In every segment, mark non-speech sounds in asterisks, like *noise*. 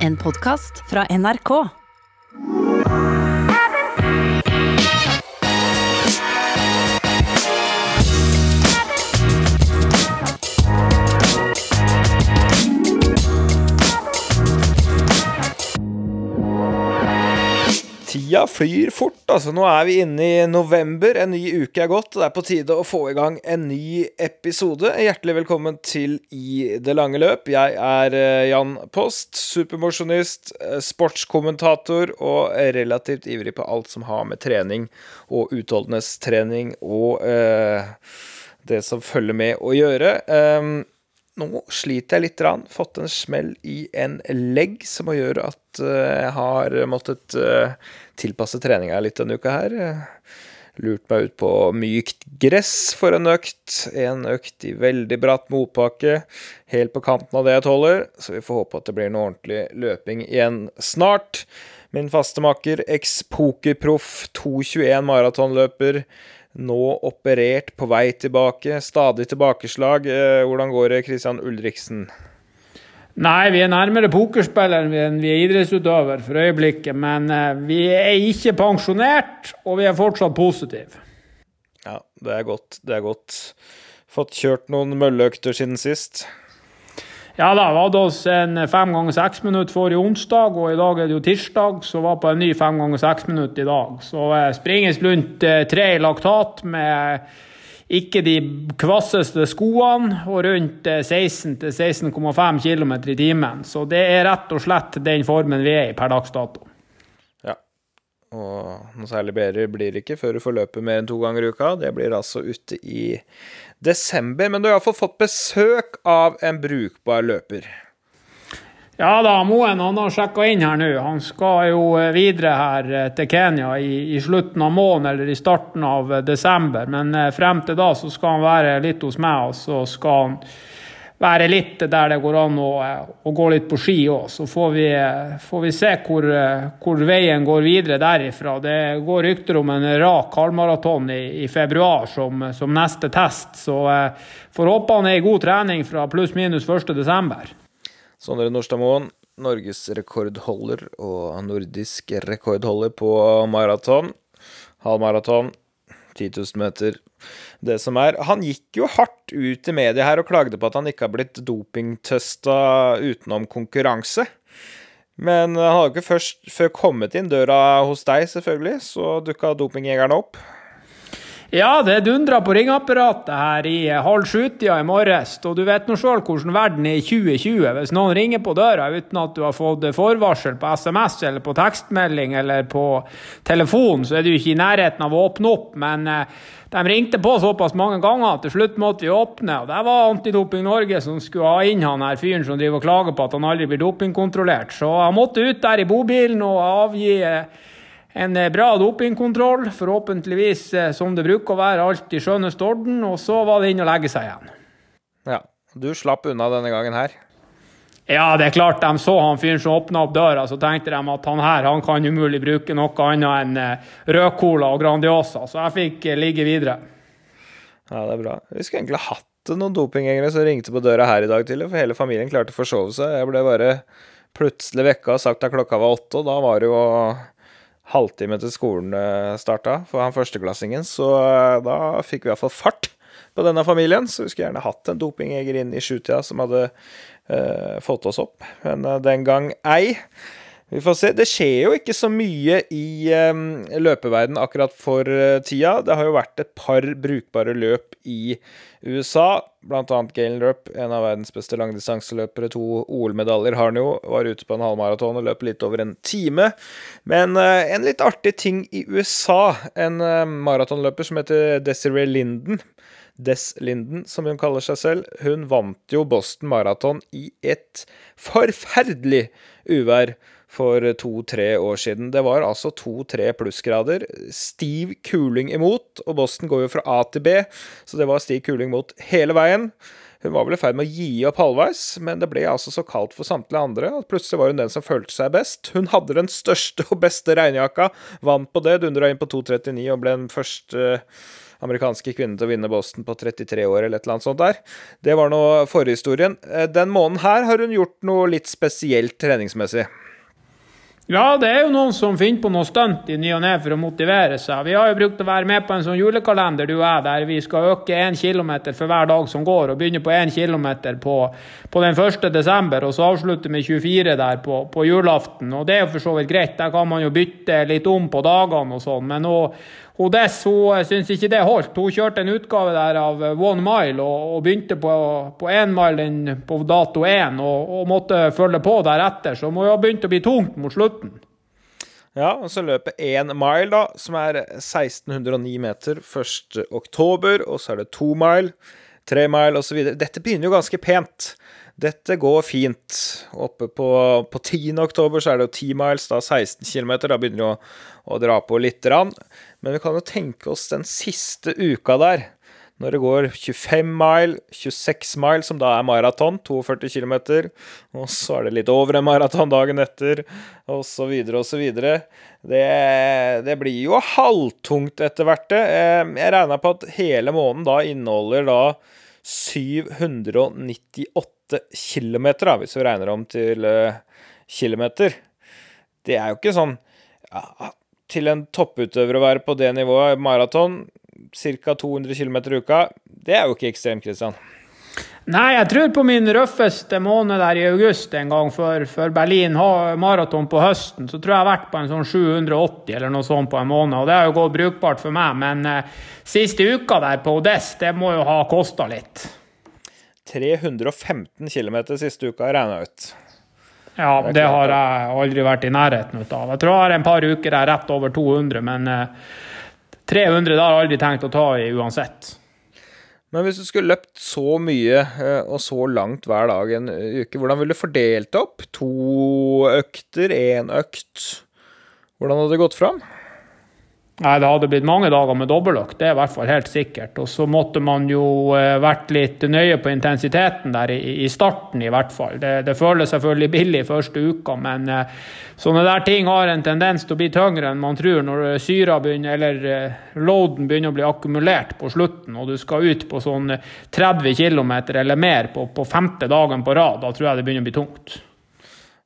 En podkast fra NRK. Tida flyr fort, altså. Nå er vi inne i november. En ny uke er gått, det er på tide å få i gang en ny episode. Hjertelig velkommen til I det lange løp. Jeg er eh, Jan Post, supermosjonist, eh, sportskommentator og relativt ivrig på alt som har med trening og utholdenhetstrening og eh, det som følger med å gjøre. Um, nå sliter jeg litt. Rann. Fått en smell i en legg som må gjøre at uh, jeg har måttet tilpasse treninga litt denne uka her. Lurt meg ut på mykt gress for en økt. En økt i veldig bratt motbakke, helt på kanten av det jeg tåler. Så vi får håpe at det blir noe ordentlig løping igjen snart. Min faste makker, eks-pokerproff, 2.21 maratonløper nå operert, på vei tilbake, stadig tilbakeslag. Eh, hvordan går det, Christian Ulriksen? Nei, vi er nærmere pokerspiller enn vi er idrettsutøver for øyeblikket. Men eh, vi er ikke pensjonert, og vi er fortsatt positive. Ja, det er godt. Det er godt. Fått kjørt noen mølleøkter siden sist? Ja da, vi hadde oss en fem ganger seks minutt forrige onsdag, og i dag er det jo tirsdag, så var på en ny fem ganger seks minutt i dag. Så eh, springes rundt eh, tre i laktat med ikke de kvasseste skoene, og rundt 16-16,5 km i timen. Så det er rett og slett den formen vi er i per dags dato. Ja, og noe særlig bedre blir det ikke før du får løpe mer enn to ganger i uka. Det blir altså ute i desember. Men du har iallfall fått besøk av en brukbar løper. Ja da, Moen han har sjekka inn her nå. Han skal jo eh, videre her eh, til Kenya i, i, slutten av måneden eller i starten av eh, desember. Men frem til da så skal han være litt hos meg, og så skal han være litt der det går an å, å gå litt på ski òg. Så får vi, får vi se hvor, hvor, veien går videre derifra. Det går rykter om en rak halvmaraton i, i, februar som, som, neste test. Så eh, får håpe han er i god trening fra pluss-minus 1.12. Sondre Nordstadmoen, norgesrekordholder og nordisk rekordholder på maraton. Halvmaraton, 10 000 meter det som er. Han gikk jo hardt ut i media her og klagde på at han ikke har blitt dopingtesta utenom konkurranse. Men han hadde ikke først før kommet inn døra hos deg, selvfølgelig, så dukka dopingjegerne opp. Ja, det dundra på ringeapparatet her i halv sju-tida i morges. Og du vet nå sjøl hvordan verden er i 2020. Hvis noen ringer på døra uten at du har fått forvarsel på SMS eller på tekstmelding eller på telefon, så er du ikke i nærheten av å åpne opp. Men eh, de ringte på såpass mange ganger at til slutt måtte vi åpne. og Der var Antidoping Norge som skulle ha inn han her fyren som driver og klager på at han aldri blir dopingkontrollert. Så han måtte ut der i bobilen og avgi eh, en eh, bra dopingkontroll. Forhåpentligvis eh, som det bruker å være, alt i skjønneste orden. Og så var det inn og legge seg igjen. Ja. Du slapp unna denne gangen her? Ja, det er klart de så han fyren som åpna opp døra, så tenkte de at han her han kan umulig bruke noe annet enn eh, rødcola og Grandiosa. Så jeg fikk ligge videre. Ja, det er bra. Vi skulle egentlig hatt noen dopinggjengere som ringte på døra her i dag tidlig, for hele familien klarte å forsove seg. Jeg ble bare plutselig vekka og sagt at klokka var åtte, og da var det jo halvtime til skolen eh, starta for han førsteklassingen, så eh, da fikk vi iallfall fart på denne familien. Så vi skulle gjerne hatt en dopingjeger inn i sjutida som hadde uh, fått oss opp, men uh, den gang ei. Vi får se. Det skjer jo ikke så mye i um, løpeverden akkurat for uh, tida. Det har jo vært et par brukbare løp i USA, blant annet Galen Rupp, en av verdens beste langdistanseløpere. To OL-medaljer har han jo. Var ute på en halvmaraton og løp litt over en time. Men uh, en litt artig ting i USA. En uh, maratonløper som heter Desiree Linden. Des Linden, som hun kaller seg selv. Hun vant jo Boston Marathon i et forferdelig uvær for to-tre år siden. Det var altså to-tre plussgrader. Stiv kuling imot, og Boston går jo fra A til B, så det var stiv kuling mot hele veien. Hun var vel i ferd med å gi opp halvveis, men det ble altså så kaldt for samtlige andre at plutselig var hun den som følte seg best. Hun hadde den største og beste regnjakka, vant på det, dundra inn på 2,39 og ble den første amerikanske kvinne til å vinne Boston på 33 år, eller et eller annet sånt der. Det var nå forhistorien. Den måneden her har hun gjort noe litt spesielt treningsmessig. Ja, det er jo noen som finner på noe stunt i ny og ne for å motivere seg. Vi har jo brukt å være med på en sånn julekalender du er, der vi skal øke én kilometer for hver dag som går, og begynne på én kilometer på, på, den 1. desember, og så avslutte med 24 der på, på, julaften. Og det er jo for så vidt greit, der kan man jo bytte litt om på dagene og sånn, men nå Odess hun syntes ikke det holdt. Hun kjørte en utgave der av One Mile og, og begynte på én mile på dato én og, og, måtte følge på deretter. Så må jo ha begynt å bli tungt mot slutten. Ja, og så løper én mile, da, som er 1609 meter 1. oktober. Og så er det to mile, tre mile osv. Dette begynner jo ganske pent. Dette går fint. Oppe på, på 10. oktober så er det jo 10 miles, da 16 km. Da begynner det å, å dra på lite grann. Men vi kan jo tenke oss den siste uka der. Når det går 25 mile, 26 mile, som da er maraton, 42 km, og så er det litt over en maraton dagen etter, osv., osv. Det, det blir jo halvtungt etter hvert. Eh, jeg regna på at hele måneden da inneholder da 798 km, hvis vi regner om til uh, kilometer. Det er jo ikke sånn ja, Til en topputøver å være på det nivået, maraton, ca. 200 km i uka, det er jo ikke ekstremt, Kristian. Nei, jeg tror på min røffeste måned der i august en gang før, før Berlin maraton på høsten, så tror jeg jeg har vært på en sånn 780 eller noe sånt på en måned. Og det har jo gått brukbart for meg, men eh, siste uka der på Odess, det må jo ha kosta litt. 315 km siste uka, regna ut. Ja, det, har jeg aldri vært i nærheten av. Jeg tror jeg har en par uker jeg er rett over 200, men 300 det har jeg aldri tenkt å ta i uansett. Men hvis du skulle løpt så mye eh, og så langt hver dag en uke, hvordan ville du fordelt det opp? To økter, én økt? Hvordan hadde det gått fram? Nei, Det hadde blitt mange dager med dobbeltøkt, det er i hvert fall helt sikkert. Og så måtte man jo eh, vært litt nøye på intensiteten der i, starten, i hvert fall. Det, det føles selvfølgelig billig første uka, men eh, sånne der ting har en tendens til å bli tyngre enn man tror når syra begynner, eller eh, loaden begynner å bli akkumulert på slutten, og du skal ut på sånn 30 km eller mer på, på femte dagen på rad. Da tror jeg det begynner å bli tungt.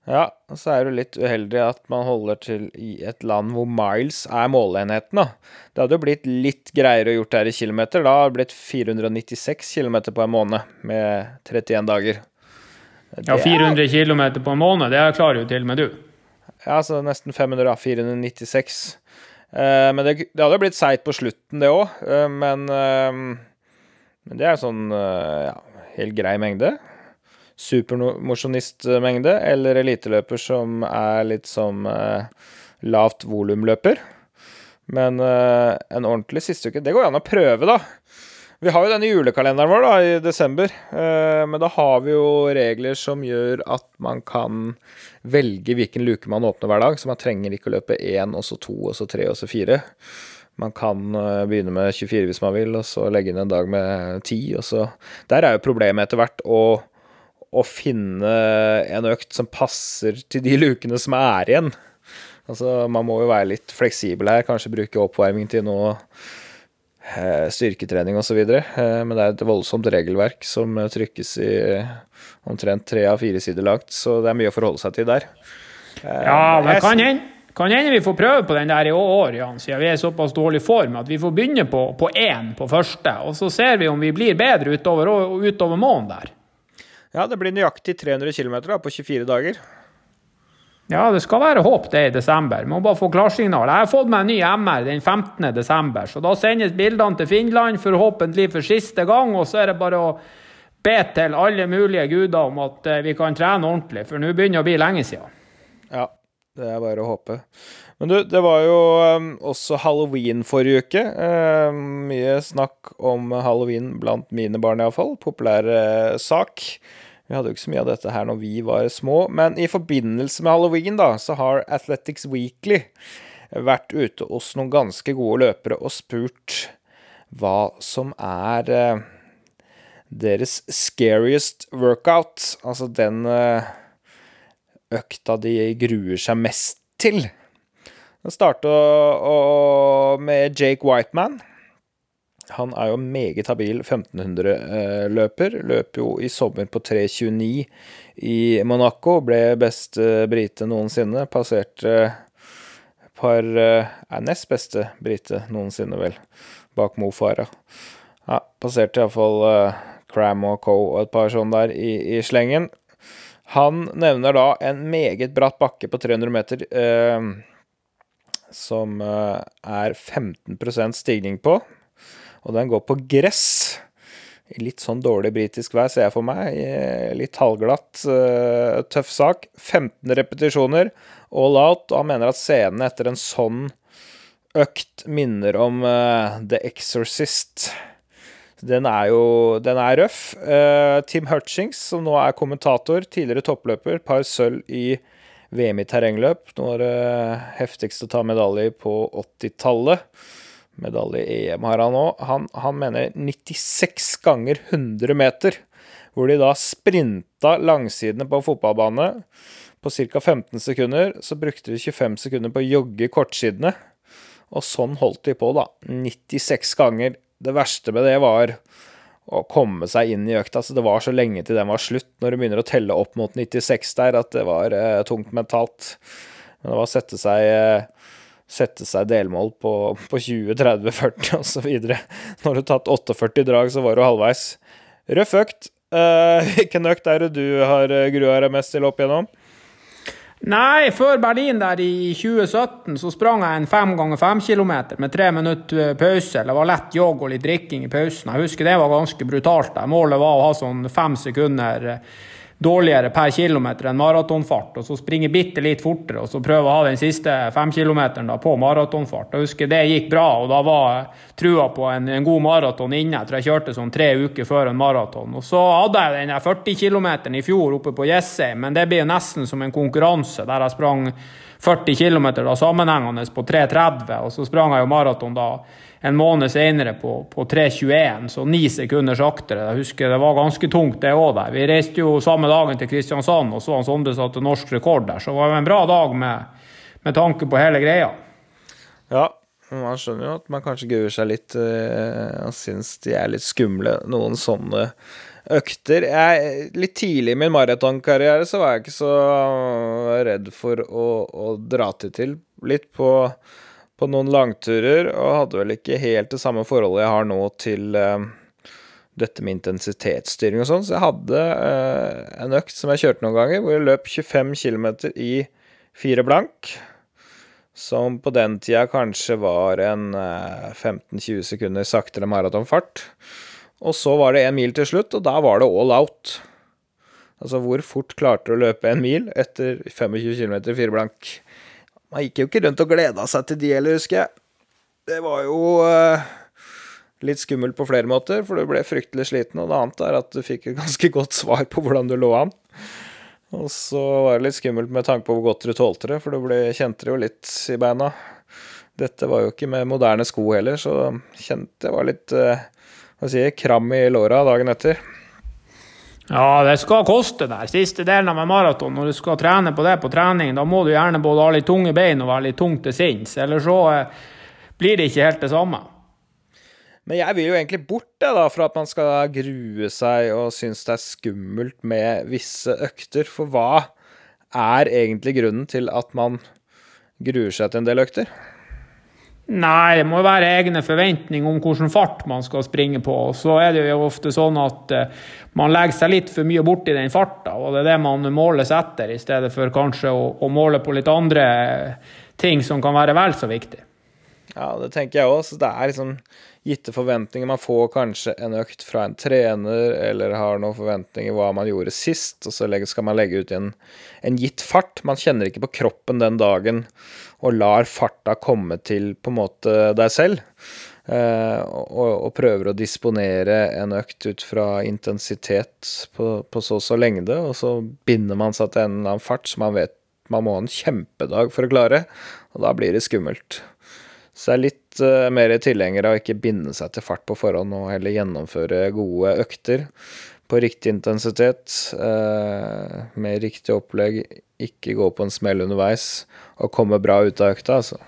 Ja, og så er det litt uheldig at man holder til i et land hvor miles er måleenheten, da. Det hadde jo blitt litt greiere å gjort det her i kilometer. Da hadde det blitt 496 km på en måned med 31 dager. Det ja, 400 km på en måned, det klarer jo til med du. Ja, så nesten 500, da. 496. Eh, men det, det hadde blitt seigt på slutten, det òg. Eh, men, eh, men det er sånn eh, ja, helt grei mengde supermosjonistmengde, eller eliteløper som er litt som eh, lavt volumløper. Men eh, en ordentlig siste uke Det går jo an å prøve, da. Vi har jo denne julekalenderen vår da, i desember, eh, men da har vi jo regler som gjør at man kan velge hvilken luke man åpner hver dag, så man trenger ikke å løpe én, og så to, og så tre, og så fire. Man kan uh, begynne med 24 hvis man vil, og så legge inn en dag med 10, og så Der er jo problemet etter hvert å å finne en økt som passer til de lukene som er igjen. Altså, man må jo være litt fleksibel her, kanskje bruke oppvarming til noe eh, styrketrening osv. Eh, men det er et voldsomt regelverk som trykkes i omtrent tre av fire sider langt, så det er mye å forholde seg til der. Eh, ja, men kan hende kan hende vi får prøve på den der i år, Jan, siden vi er i såpass dårlig form at vi får begynne på, på én på første, og så ser vi om vi blir bedre utover, utover måneden der. Ja, det blir nøyaktig 300 km da, på 24 dager. Ja, det skal være håp det i desember. Må bare få klarsignal. Jeg har fått meg en ny MR den 15. desember, så da sendes bildene til Finland, forhåpentlig for siste gang. Og så er det bare å be til alle mulige guder om at eh, vi kan trene ordentlig, for nå begynner det å bli lenge siden. Ja, det er bare å håpe. Men du, det var jo um, også halloween forrige uke. Uh, mye snakk om halloween blant mine barn, iallfall. Populær uh, sak. Vi hadde jo ikke så mye av dette her når vi var små, men i forbindelse med halloween, da, så har Athletics Weekly vært ute hos noen ganske gode løpere og spurt hva som er uh, deres scariest workout. Altså den uh, økta de gruer seg mest til. Det starta med Jake Whiteman. Han er jo meget habil 1500-løper. Løp jo i sommer på 3.29 i Monaco. Ble beste brite noensinne. Passerte par Er nest beste brite noensinne, vel, bak Mo Farah. Ja, passerte iallfall uh, Cram og Co. og et par sånne der i, i, slengen. Han nevner da en meget bratt bakke på 300 meter Eh, som er 15% stigning på. Og den går på gress. Litt sånn dårlig britisk vær, ser jeg for meg. Litt halvglatt, tøff sak. 15 repetisjoner, all out. Og han mener at scenen etter en sånn økt minner om The Exorcist. Den er jo den er røff. Tim Hutchings, som nå er kommentator, tidligere toppløper, par sølv i VM i terrengløp. Noe av det heftigste å ta medalje på 80-tallet. Medalje i EM har han òg. Han, han, mener 96 ganger 100 meter, hvor de da sprinta langsidene på fotballbane på ca. 15 sekunder. Så brukte de 25 sekunder på å jogge kortsidene. Og sånn holdt de på, da. 96 ganger det verste med det var å komme seg inn i økta. Så det var så lenge til den var slutt, når du begynner å telle opp mot 96 der, at det var eh, tungt mentalt. Men det var å sette seg, eh, sette seg delmål på, på 20, 30, 40 osv. Når du har tatt 48 drag, så var du halvveis. Røff økt. Eh, hvilken økt er det du har eh, grua deg mest til opp igjennom? Nei, før Berlin der i 2017 så sprang jeg en fem ganger fem kilometer med tre minutter eh, pause. Det var lett jogg og litt drikking i pausen. Jeg husker det var ganske brutalt. Målet var å ha sånn fem sekunder dårligere per kilometer enn maratonfart, og så springe bitte litt fortere og så prøve å ha den siste femkilometeren på maratonfart. Jeg husker det gikk bra, og da var trua på en, en god maraton inne. Jeg tror jeg kjørte sånn tre uker før en maraton. Og så hadde jeg den 40 km i fjor oppe på Jessheim, men det blir nesten som en konkurranse der jeg sprang 40 km sammenhengende på 3.30, og så sprang jeg jo maraton da en måned senere på, på 3.21, så ni sekunder saktere. Jeg husker det var ganske tungt, det òg. Vi reiste jo samme dagen til Kristiansand og så han Sondre satte norsk rekord der, så det var en bra dag med, med tanke på hele greia. Ja, man skjønner jo at man kanskje gruer seg litt øh, og syns de er litt skumle, noen sånne økter. Jeg, litt tidlig i min maratonkarriere så var jeg ikke så redd for å, å dra til til. Litt på på noen langturer, og hadde vel ikke helt det samme forholdet jeg har nå til uh, dette med intensitetsstyring og sånn, så jeg hadde uh, en økt som jeg kjørte noen ganger, hvor jeg løp 25 km i fire blank. Som på den tida kanskje var en uh, eh, 15-20 sekunder saktere maratonfart. Og så var det en mil til slutt, og da var det all out. Altså, hvor fort klarte du å løpe en mil etter 25 km i fire blank? Man gikk jo ikke rundt og gleda seg til de heller, husker jeg. Det var jo uh, litt skummelt på flere måter, for du ble fryktelig sliten. Og det annet er at du fikk et *laughs* ganske godt svar på hvordan du lå an. Og så var det litt skummelt med tanke på hvor godt du tålte det, for du ble, kjente det jo litt i beina. Dette var jo ikke med moderne sko heller, så kjente jeg var litt uh, hva si, kram i låra dagen etter. Ja, det skal koste der. Siste delen av en maraton, når du skal trene på det på trening, da må du gjerne både ha litt tunge bein og være litt tung til sinns. Eller så eh, blir det ikke helt det samme. Men jeg vil jo egentlig bort det da, fra at man skal grue seg og synes det er skummelt med visse økter. For hva er egentlig grunnen til at man gruer seg til en del økter? Nei, det må jo være egne forventninger om hvilken fart man skal springe på. Så er det jo ofte sånn at uh, man legger seg litt for mye borti den farta, og det er det man måles etter, i stedet for kanskje å, å måle på litt andre ting som kan være vel så viktig. Ja, det tenker jeg òg. Det er liksom gitte forventninger. Man får kanskje en økt fra en trener, eller har noen forventninger hva man gjorde sist, og så skal man legge ut en, en gitt fart. Man kjenner ikke på kroppen den dagen og lar farta komme til på en måte deg selv. Uh, og, og, prøver å disponere en økt ut fra intensitet på, på så og så lengde, og så binder man seg til en eller annen fart som man vet man må ha en kjempedag for å klare, og da blir det skummelt. Så jeg er litt uh, mer tilhenger av å ikke binde seg til fart på forhånd, og heller gjennomføre gode økter på riktig intensitet, eh, med riktig opplegg, ikke gå på en smell underveis og komme bra ut av økta, altså.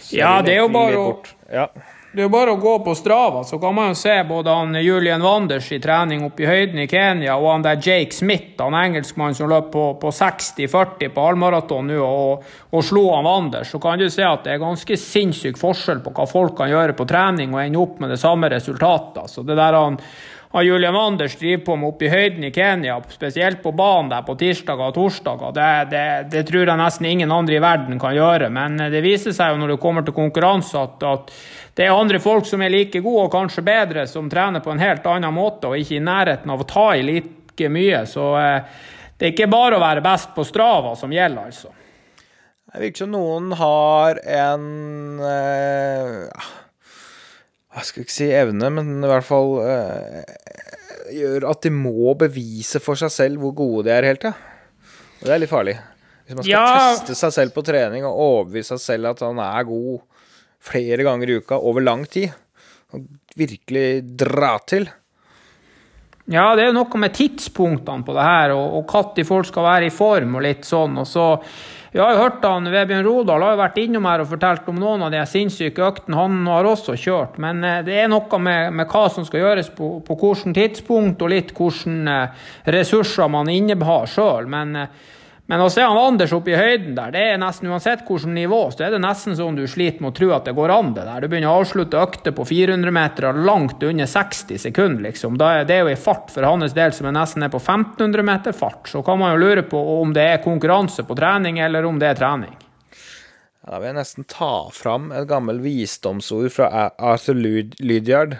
Så ja, det er jo bare å ja. Det er jo bare å gå på Strava, så kan man jo se både han Julian Wanders i trening oppe i høyden i Kenya, og han der Jake Smith, han engelskmannen som løp på, på 60-40 på halvmaraton nå, og, og, slo han Wanders. Så kan du se at det er ganske sinnssyk forskjell på hva folk kan gjøre på trening og ende opp med det samme resultatet. Så det der han han Julian Anders driver på med oppe i høyden i Kenya, spesielt på banen der på tirsdager og torsdager, det, det, det, tror jeg nesten ingen andre i verden kan gjøre. Men det viser seg jo når det kommer til konkurranse at, at det er andre folk som er like gode og kanskje bedre, som trener på en helt annen måte og ikke i nærheten av å ta i like mye. Så eh, det er ikke bare å være best på Strava som gjelder, altså. Det virker som noen har en eh, Hva skal ikke si evne, men i hvert fall eh, gjør at de må bevise for seg selv hvor gode de er hele tida. Og det er litt farlig. Hvis man skal ja. teste seg selv på trening og overbevise seg selv at han er god flere ganger i uka over lang tid. Og virkelig dra til. Ja, det er jo noe med tidspunktene på det her, og når folk skal være i form og litt sånn. og så vi har jo hørt han, Vebjørn Rodal har jo vært innom her og fortalt om noen av de sinnssyke øktene han har også kjørt. Men eh, det er noe med, med hva som skal gjøres på, på hvilket tidspunkt, og litt hvilke eh, ressurser man innehar sjøl. Men eh, men å se han Anders oppe i høyden der, det er nesten uansett hvilket nivå, så er det nesten sånn du sliter med å tro at det går an, det der. Du begynner å avslutte økter på 400 meter langt under 60 sekunder, liksom. Da er det jo en fart for hans del som er nesten er på 1500 meter fart. Så kan man jo lure på om det er konkurranse på trening, eller om det er trening. Da vil jeg nesten ta fram et gammelt visdomsord fra Arthur Lydiard.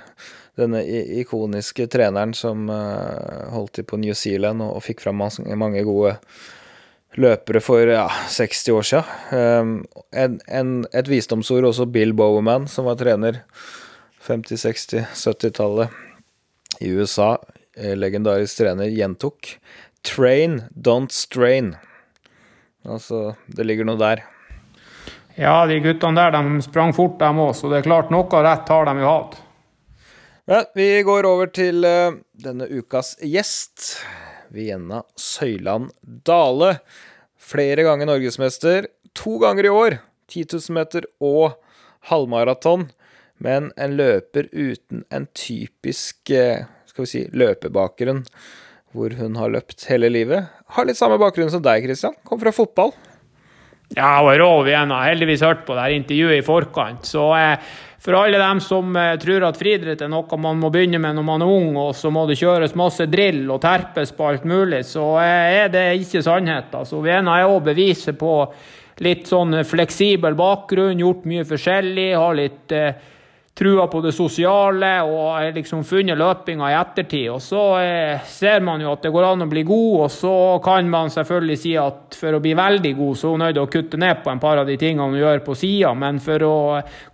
Denne ikoniske treneren som uh, holdt til på New Zealand og fikk fram mange gode løpere for ja, 60 år siden. Um, en, en, et visdomsord også Bill Bowerman, som var trener 50-, 60-, 70-tallet i USA. Eh, legendarisk trener gjentok. Train, don't strain. Altså, det ligger noe der. Ja, de guttene der de sprang fort, dem òg, så det er klart noe rett har de jo hatt. Ja, vi går over til uh, denne ukas gjest. Vienna Søyland Dale. Flere ganger norgesmester. To ganger i år. 10 000 meter og halvmaraton. Men en løper uten en typisk eh, skal vi si, løpebakgrunn, hvor hun har løpt hele livet. Har litt samme bakgrunn som deg, Christian. Kom fra fotball. Ja, og rå Vienna. Heldigvis hørt på det her intervjuet i forkant. Så eh, for alle dem som eh, tror at friidrett er noe man må begynne med når man er ung, og så må det kjøres masse drill og terpes på alt mulig, så eh, er det ikke sannheten. Så Vena er òg beviset på litt sånn fleksibel bakgrunn, gjort mye forskjellig, har litt eh, trua på det sosiale og liksom funnet løpinga i ettertid. Og så eh, ser man jo at det går an å bli god, og så kan man selvfølgelig si at for å bli veldig god, så er hun nødt til å kutte ned på en par av de tingene hun gjør på sida. Men for å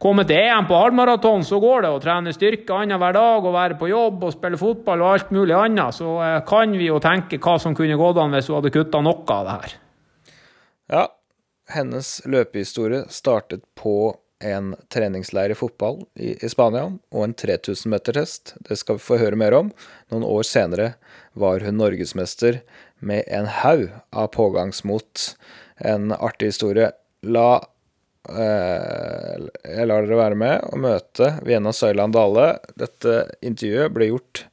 komme til EM på halvmaraton, så går det å trene styrke annenhver dag og være på jobb og spille fotball og alt mulig annet. Så eh, kan vi jo tenke hva som kunne gått an hvis hun hadde kutta noe av det her. Ja, hennes løpehistorie startet på en treningsleir i fotball i, i Spania og en 3000-metertest. Det skal vi få høre mer om. Noen år senere var hun norgesmester med en haug av pågangsmot. En artig historie. La eh, Jeg lar dere være med og møte Vienna Søyland Dale. Dette intervjuet ble gjort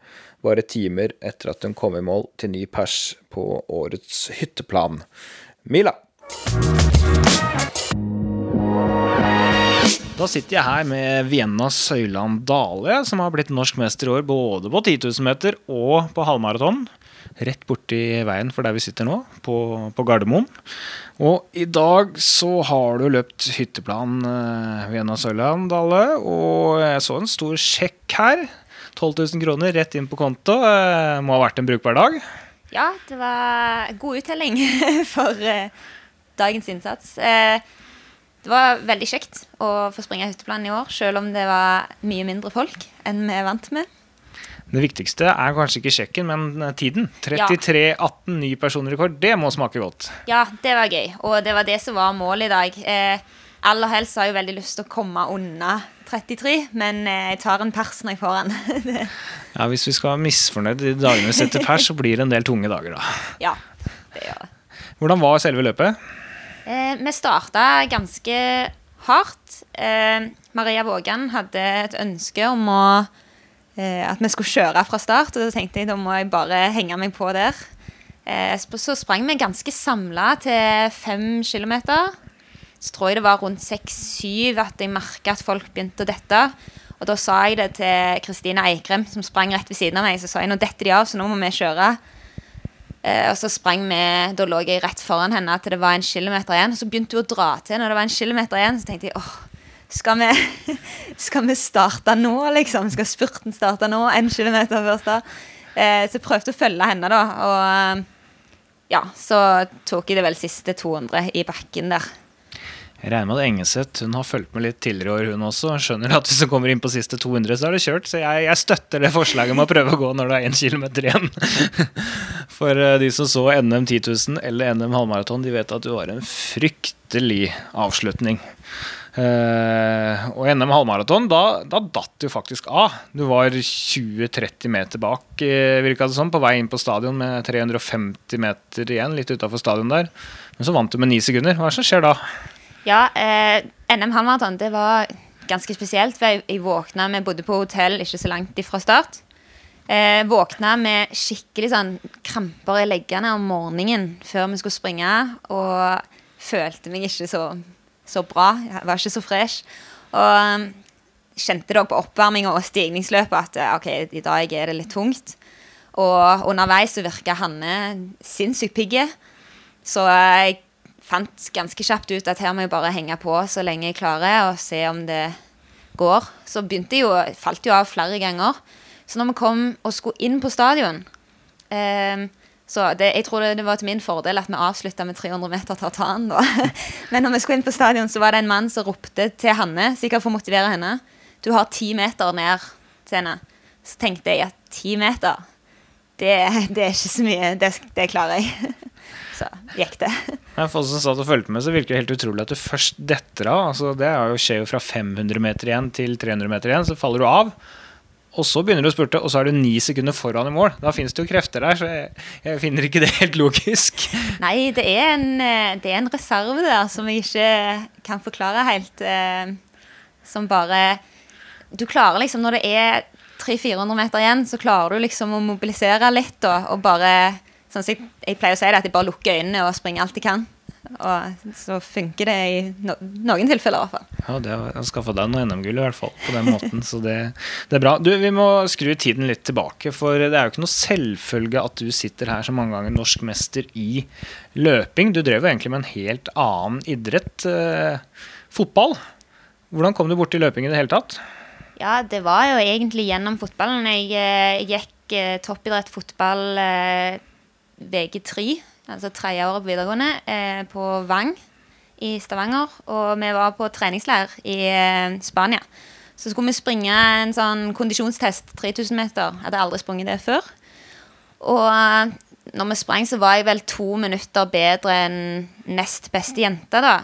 bare timer etter at hun kom i mål til ny pers på årets hytteplan. Mila. Da sitter jeg her med Vienna Søyland Dale, som har blitt norsk mester i år både på 10 000 meter og på halvmaraton. Rett borti veien for der vi sitter nå, på, på Gardermoen. Og i dag så har du løpt hytteplan uh, Vienna Søyland Dale, og jeg så en stor sjekk her. 12 000 kroner rett inn på konto. Uh, må ha vært en brukbar dag? Ja, det var god uttelling *laughs* for uh, dagens innsats. Det var veldig kjekt å få springe hytteplan i år, selv om det var mye mindre folk enn vi er vant med. Det viktigste er kanskje ikke sjekken, men tiden. 33-18 ny personrekord. Det må smake godt. Ja, det var gøy. Og det var det som var målet i dag. Eh, aller helst har jeg veldig lyst til å komme unna 33, men eh, jeg tar en pers når jeg får den. *laughs* ja, Hvis vi skal være misfornøyd de dagene vi setter pers, så blir det en del tunge dager, da. Ja, det gjør det. Hvordan var selve løpet? Eh, vi starta ganske hardt. Eh, Maria Vågan hadde et ønske om å, eh, at vi skulle kjøre fra start, og da tenkte jeg da må jeg bare henge meg på der. Eh, så sprang vi ganske samla til fem kilometer. Så tror jeg det var rundt seks-syv at jeg merka at folk begynte å dette. Og da sa jeg det til Kristine Eikrem, som sprang rett ved siden av meg. Så sa jeg nå detter de av, så nå må vi kjøre. Eh, og så sprang vi, Da lå jeg rett foran henne til det var en kilometer igjen. Og Så begynte hun å dra til når det var en kilometer igjen. Så tenkte jeg åh, skal vi, *laughs* skal vi starte nå, liksom? Skal spurten starte nå? En kilometer før start? Eh, så jeg prøvde å følge henne, da. Og ja, så tok jeg det vel siste 200 i bakken der. Jeg regner med at Engeseth hun har fulgt med litt tidligere år, hun også. Skjønner at hvis du kommer inn på siste 200, så er det kjørt. Så jeg, jeg støtter det forslaget om å prøve å gå når det er én kilometer igjen. *laughs* For eh, de som så NM 10 000 eller NM halvmaraton, de vet at du har en fryktelig avslutning. Uh, og NM halvmaraton, da, da datt du faktisk av. Du var 20-30 meter bak, uh, virka det som, på vei inn på stadion med 350 meter igjen, litt utafor stadion der. Men så vant du med ni sekunder. Hva er det som skjer da? Ja, eh, NM halvmaraton det var ganske spesielt. jeg våkna Vi bodde på hotell ikke så langt ifra start. Eh, våkna med skikkelig sånn kramper i leggene om morgenen før vi skulle springe. Og følte meg ikke så, så bra. Jeg var ikke så fresh. Og um, kjente det på oppvarminga og stigningsløpet at eh, ok, i dag er det litt tungt. Og underveis så virka Hanne sinnssykt pigg. Så jeg fant ganske kjapt ut at her må jeg bare henge på så lenge jeg klarer, og se om det går. Så begynte jeg jo, falt jo av flere ganger. Så når vi kom og skulle inn på stadion eh, så det, Jeg tror det, var til min fordel at vi avslutta med 300 meter tartan. Da. *laughs* Men når vi skulle inn på stadion, så var det en mann som ropte til Hanne, sikkert for å motivere henne. Du har ti meter ned til henne. Så tenkte jeg at ti meter, det, det er ikke så mye. Det, det klarer jeg. *laughs* Så gikk det. *laughs* Men for oss som satt og fulgte med, så virker det helt utrolig at du først detter av. Altså, det skjer jo fra 500 meter igjen til 300 meter igjen, så faller du av. Og så begynner du å spurte, og så er du ni sekunder foran i mål. Da finnes det jo krefter der, så jeg, jeg finner ikke det helt logisk. *laughs* Nei, det er, en, eh, det er en reserve der som jeg ikke kan forklare helt. Eh, som bare Du klarer liksom, når det er 300-400 meter igjen, så klarer du liksom å mobilisere litt da, og bare Sånn jeg, jeg, pleier å si det at jeg bare lukker øynene og springer alt jeg kan. Og så funker det i no noen tilfeller, i hvert fall. Ja, det har skaffa deg noe NM-gull, i hvert fall, på den måten. Så det, det, er bra. Du, vi må skru tiden litt tilbake, for det er jo ikke noe selvfølge at du sitter her så mange ganger norsk mester i løping. Du drev jo egentlig med en helt annen idrett. Eh, fotball. Hvordan kom du borti løping i det hele tatt? Ja, det var jo egentlig gjennom fotballen. Jeg, jeg eh, gikk eh, toppidrett fotball eh, VG3, altså tredje året på videregående, eh, på Vang i Stavanger. Og vi var på treningsleir i eh, Spania. Så skulle vi springe en sånn kondisjonstest, 3000 meter. Jeg hadde aldri sprunget det før. Og eh, når vi sprang, så var jeg vel to minutter bedre enn nest beste jente, da.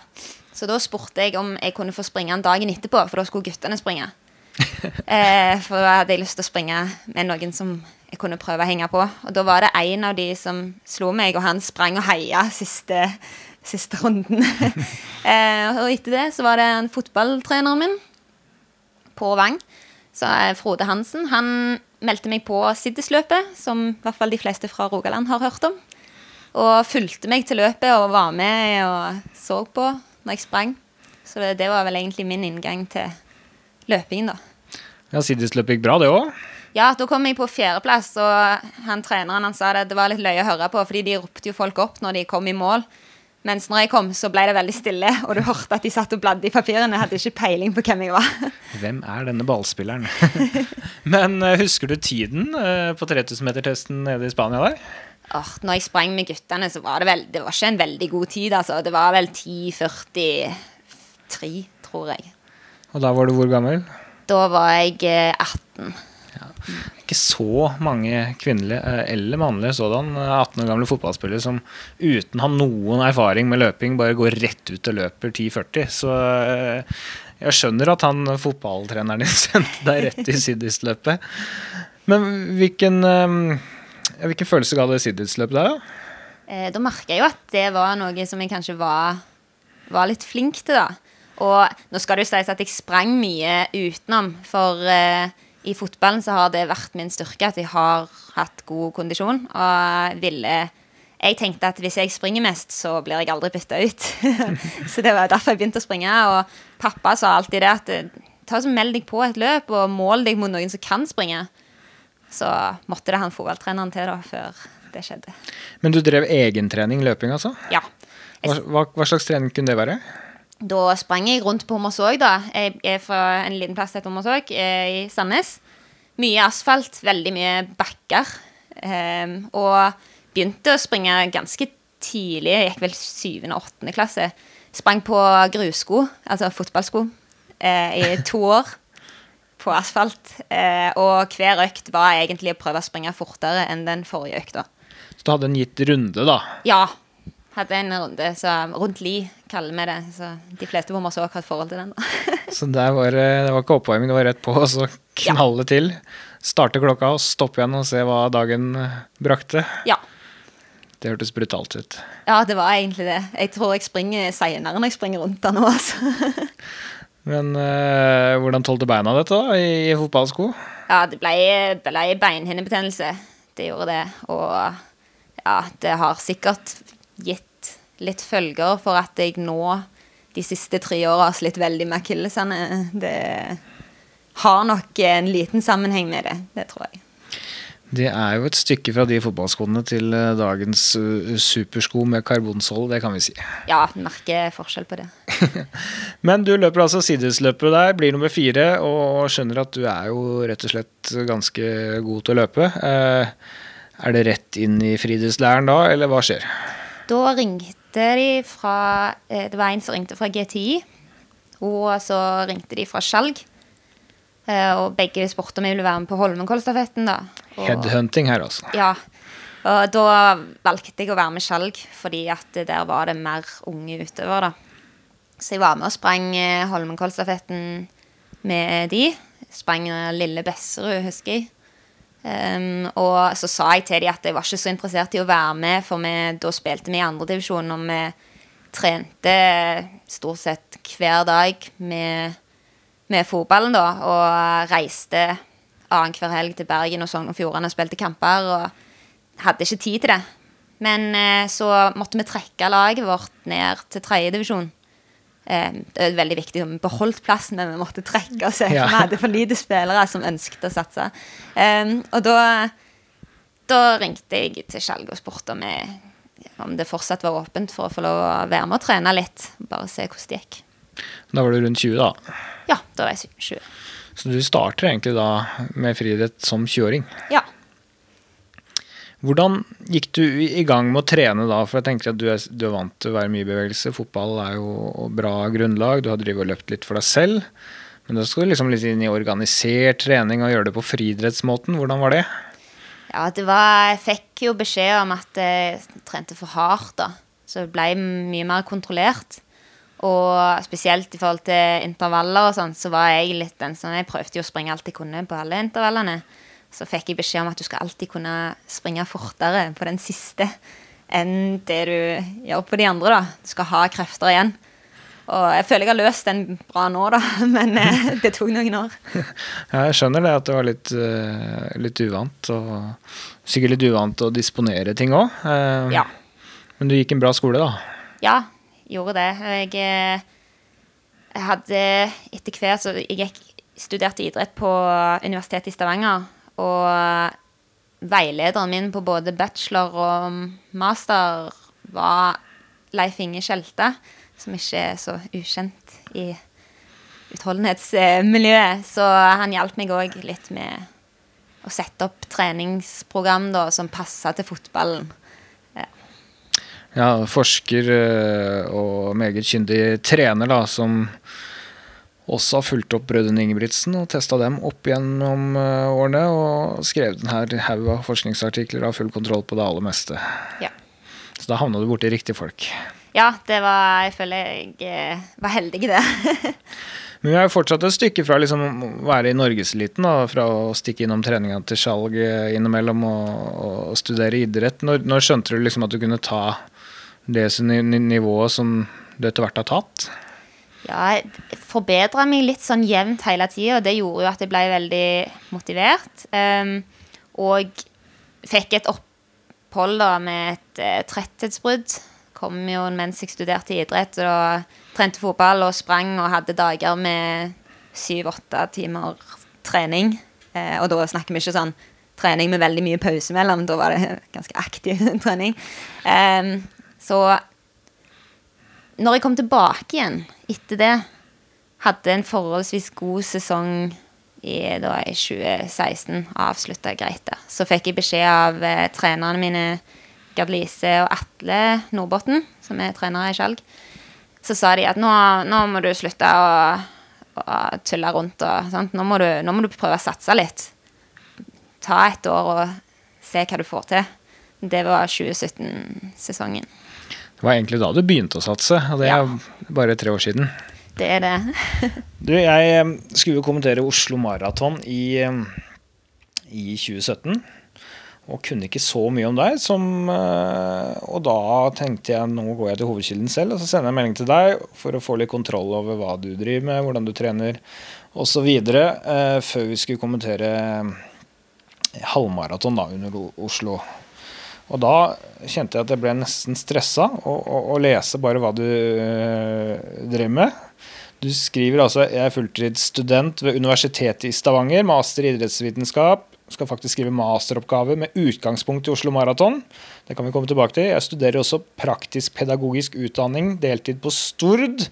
Så da spurte jeg om jeg kunne få springe en dagen etterpå, for da skulle guttene springe. *laughs* eh, for da hadde jeg lyst til å springe med noen som jeg kunne prøve å henge på. Og da var det en av de som slo meg, og han sprang og heia siste, siste runden. *laughs* eh, og etter det så var det en fotballtreneren min på Vang, så eh, Frode Hansen. Han meldte meg på Siddisløpet, som i hvert fall de fleste fra Rogaland har hørt om. Og fulgte meg til løpet og var med og så på når jeg sprang. Så det, det var vel egentlig min inngang til løpingen, da. Ja, Siddisløpet gikk bra, det òg? Ja, da kom jeg på fjerdeplass, og han treneren han sa det, det var litt løye å høre på, fordi de ropte jo folk opp når de kom i mål. Mens når jeg kom, så ble det veldig stille, og du hørte at de satt og bladde i papirene. Jeg hadde ikke peiling på hvem jeg var. Hvem er denne ballspilleren? *laughs* Men uh, husker du tiden uh, på 3000-metertesten nede i Spania der? Oh, når jeg sprang med guttene, så var det vel Det var ikke en veldig god tid, altså. Det var vel 10.43, tror jeg. Og da var du hvor gammel? Da var jeg 18. Eh, ikke så mange kvinnelige eh, eller mannlige sådan 18 eh, år gamle fotballspillere som uten å ha noen erfaring med løping, bare går rett ut og løper 10-40. Så eh, jeg skjønner at han fotballtreneren din *laughs* sendte deg rett i Siddis-løpet. Men hvilken, hvilken følelse ga det Siddis-løpet deg, da? Da merka jeg jo at det var noe som jeg kanskje var, var litt flink til, da. Og nå skal det jo sies at jeg sprang mye utenom, for eh, i fotballen så har det vært min styrke at jeg har hatt god kondisjon. Og ville Jeg tenkte at hvis jeg springer mest, så blir jeg aldri bytta ut. *laughs* så det var derfor jeg begynte å springe. Og pappa sa alltid det at ta så meld deg på et løp, og mål deg mot noen som kan springe. Så måtte det han fotballtreneren til da, før det skjedde. Men du drev egentrening løping, altså? Ja. Hva, hva slags trening kunne det være? Da sprang jeg rundt på Hommersåk, da. Jeg er fra en liten plass til Hommersåk eh, i Sandnes. Mye asfalt, veldig mye bakker. Um, og begynte å springe ganske tidlig. Jeg gikk vel syvende og åttende klasse. Sprang på grussko, altså fotballsko, uh, i to år. På asfalt. Uh, og hver økt var egentlig å prøve å springe fortere enn den forrige økta. Så du hadde en gitt runde, da? Ja. Hadde en runde så rundt li, kaller vi det. Så de fleste på Morsåk har et forhold til den. *laughs* så der var, det var ikke oppvarming, det var rett på, og så knalle ja. til. Starte klokka og stoppe igjen og se hva dagen brakte. Ja. Det hørtes brutalt ut. Ja, det var egentlig det. Jeg tror jeg springer seinere når jeg springer rundt der nå, altså. *laughs* Men øh, hvordan tålte beina dette da, i, i fotballsko? Ja, det ble, ble beinhinnebetennelse. Det gjorde det. Og ja, det har sikkert gitt litt følger for at jeg nå de siste tre åra har slitt veldig med akillesene. Det har nok en liten sammenheng med det. Det tror jeg. Det er jo et stykke fra de fotballskoene til eh, dagens eh, supersko med karbonsål, det kan vi si. Ja, merker forskjell på det. *laughs* Men du løper altså sidesløpet der, blir nummer fire, og skjønner at du er jo rett og slett ganske god til å løpe. Eh, er det rett inn i friidrettslæren da, eller hva skjer? Da ringte de fra Det var en som ringte fra GTI, og så ringte de fra Skjalg. Og begge spurte om jeg ville være med på Holmenkollstafetten. Headhunting her, altså. Ja. Og da valgte jeg å være med skjalg, fordi at der var det mer unge utøvere, da. Så jeg var med og sprang eh, Holmenkollstafetten med de. Sprang Lille Besserud, husker jeg. Um, og så sa jeg til dem at jeg var ikke så interessert i å være med, for vi, da spilte vi i andredivisjon, og vi trente stort sett hver dag med, med fotballen, da, og reiste annenhver helg til Bergen og Sogn og Fjordane og spilte kamper. Og hadde ikke tid til det. Men eh, så måtte vi trekke laget vårt ned til tredjedivisjon. Eh, det er veldig viktig. om Vi beholdt plassen, men vi måtte trekke oss. Ja. Vi hadde for lite spillere som ønsket å satse. Eh, og da, da ringte jeg til Skjalg og spurte om, jeg, om det fortsatt var åpent for å få lov å være med og trene litt. Bare se hvordan det gikk. Da var du rundt 20, da? Ja, da var jeg 20. Så du starter egentlig da med friidrett som 20-åring? Ja. Hvordan gikk du i gang med å trene da? For jeg tenker at du er, du er vant til å være mye i bevegelse. Fotball er jo bra grunnlag. Du har drevet og løpt litt for deg selv. Men da skal du liksom litt inn i organisert trening og gjøre det på friidrettsmåten. Hvordan var det? Ja, det var Jeg fikk jo beskjed om at jeg trente for hardt, da. Så det ble mye mer kontrollert. Og spesielt i forhold til intervaller og sånn, så var jeg litt den som Jeg prøvde å springe alt jeg kunne på alle intervallene. Så fikk jeg beskjed om at du skal alltid kunne springe fortere på den siste enn det du gjør på de andre, da. Du skal ha krefter igjen. Og jeg føler jeg har løst den bra nå, da, *laughs* men eh, det tok noen år. *laughs* Ja, jeg skjønner det, at det var litt, uh, litt uvant. Og sikkert litt uvant å disponere ting òg. Uh, ja. Men du gikk en bra skole, da? Ja, gjorde det. Jeg, eh, jeg hadde etter hvert så Jeg gikk, studerte idrett på Universitetet i Stavanger. Og veilederen min på både bachelor og master var Leif Inge Skjelte, som ikke er så ukjent i utholdenhetsmiljøet. Så han hjalp meg òg litt med å sette opp treningsprogram da, som passa til fotballen. Ja, forsker eh, og meget kyndig trener, da, som også har fulgt opp brødrene Ingebrigtsen og testa dem opp gjennom eh, årene. Og skrevet en haug av forskningsartikler og har full kontroll på det aller meste. Ja. Så da havna du borti riktige folk. Ja, det var Jeg føler jeg eh, var heldig i det. *laughs* Men vi er jo fortsatt et stykke fra liksom å være i norgeseliten, fra å stikke innom treninga til Skjalg innimellom og, og, studere idrett. Når, når skjønte du liksom at du kunne ta det nivået som du etter hvert har tatt? Ja, jeg forbedra meg litt sånn jevnt hele tida, og det gjorde jo at jeg ble veldig motivert. Um, og fikk et opphold da med et uh, tretthetsbrudd. Kom jo mens jeg studerte idrett og trente fotball og sprang og hadde dager med syv-åtte timer trening. Uh, og da snakker vi ikke sånn trening med veldig mye pause mellom. Da var det *laughs* ganske aktiv *laughs* trening. Um, så når jeg kom tilbake igjen etter det, hadde en forholdsvis god sesong i, da, i 2016. Avslutta greit, da. Så fikk jeg beskjed av eh, trenerne mine, Gerd Lise og Atle Nordbotten, som er trenere i Skjalg. Så sa de at nå, nå må du slutte å, å tulle rundt. Og, nå må, du, nå, må du, prøve å satse litt. Ta et år og se hva du får til. Det var 2017-sesongen. Det var egentlig da du begynte å satse, og det er ja. bare tre år siden. Det er det. *laughs* du, jeg skulle jo kommentere Oslo Maraton i, i 2017 og kunne ikke så mye om deg. Som, eh, og da tenkte jeg nå går jeg til hovedkilden selv og så sender jeg melding til deg for å få litt kontroll over hva du driver med, hvordan du trener osv. Eh, før vi skulle kommentere halvmaraton da under Oslo og da kjente jeg at jeg ble nesten stressa å lese bare hva du øh, drev med. Du skriver altså jeg er fulltidsstudent ved Universitetet i Stavanger, master i idrettsvitenskap. Skal faktisk skrive masteroppgave med utgangspunkt i Oslo Maraton. Det kan vi komme tilbake til. Jeg studerer også praktisk pedagogisk utdanning, deltid på Stord.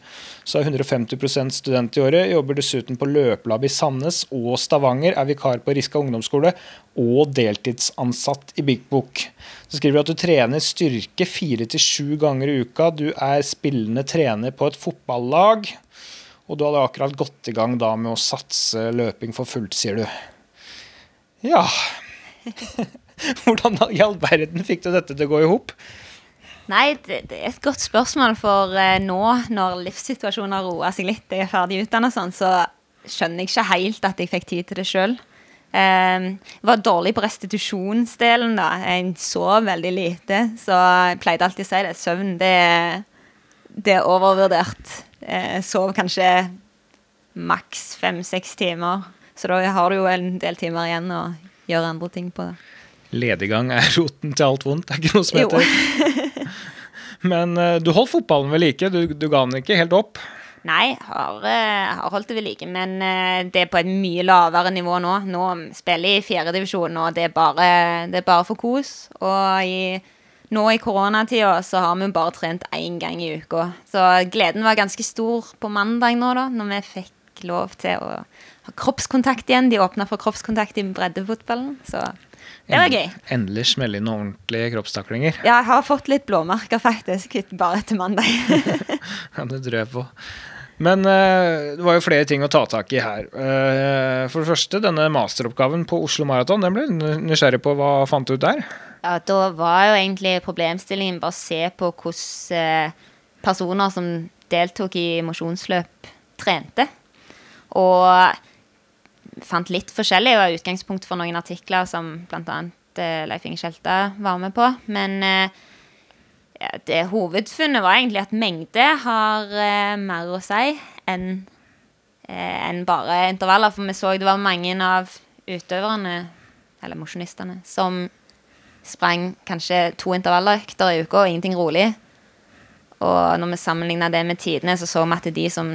Så er 150% student i året. Jobber dessuten på løpelab i Sandnes og Stavanger. Er vikar på Riska ungdomsskole og deltidsansatt i Big Book. Så skriver du at du trener styrke fire til sju ganger i uka. Du er spillende trener på et fotballag. Og du hadde akkurat gått i gang da med å satse løping for fullt, sier du. Ja *laughs* Hvordan i all verden fikk du dette til å gå i hop? Nei, det, det, er et godt spørsmål. For uh, nå, når livssituasjonen har roa seg litt, jeg er ferdig utdannet sånn, så skjønner jeg ikke helt at jeg fikk tid til det sjøl. Um, ehm, var dårlig på restitusjonsdelen, da. Jeg sov veldig lite. Så jeg pleide alltid å si det. Søvn, det, det er overvurdert. Jeg sov kanskje maks fem-seks timer. Så da har du jo en del timer igjen å gjøre andre ting på. det. Lediggang er roten til alt vondt. Det er ikke noe som heter. Men uh, du holdt fotballen ved like. Du, du ga den ikke helt opp? Nei, har, uh, har holdt det ved like, men uh, det er på et mye lavere nivå nå. Nå spiller jeg i fjerdedivisjon, og det er, bare, det er bare for kos. Og i, nå i koronatida så har vi bare trent én gang i uka. Så gleden var ganske stor på mandag nå, da, når vi fikk lov til å kroppskontakt igjen. De åpna for kroppskontakt i breddefotballen. så det var gøy. Endelig smelle inn ordentlige kroppstaklinger. Ja, jeg har fått litt blåmerker, faktisk, bare etter mandag. *laughs* ja, det tror jeg på. Men uh, det var jo flere ting å ta tak i her. Uh, for det første, denne masteroppgaven på Oslo Maraton. Den ble nysgjerrig på. Hva fant du ut der? Ja, Da var jo egentlig problemstillingen bare å se på hvordan uh, personer som deltok i mosjonsløp, trente. Og fant litt forskjellig. og er utgangspunkt for noen artikler som bl.a. Eh, Leif Inge Skjelta var med på. Men eh, det hovedfunnet var egentlig at mengde har eh, mer å si enn eh, bare intervaller. For vi så det var mange av utøverne, eller mosjonistene, som sprang kanskje to intervalløkter i uka og ingenting rolig. Og når vi sammenligna det med tidene, så så vi at de som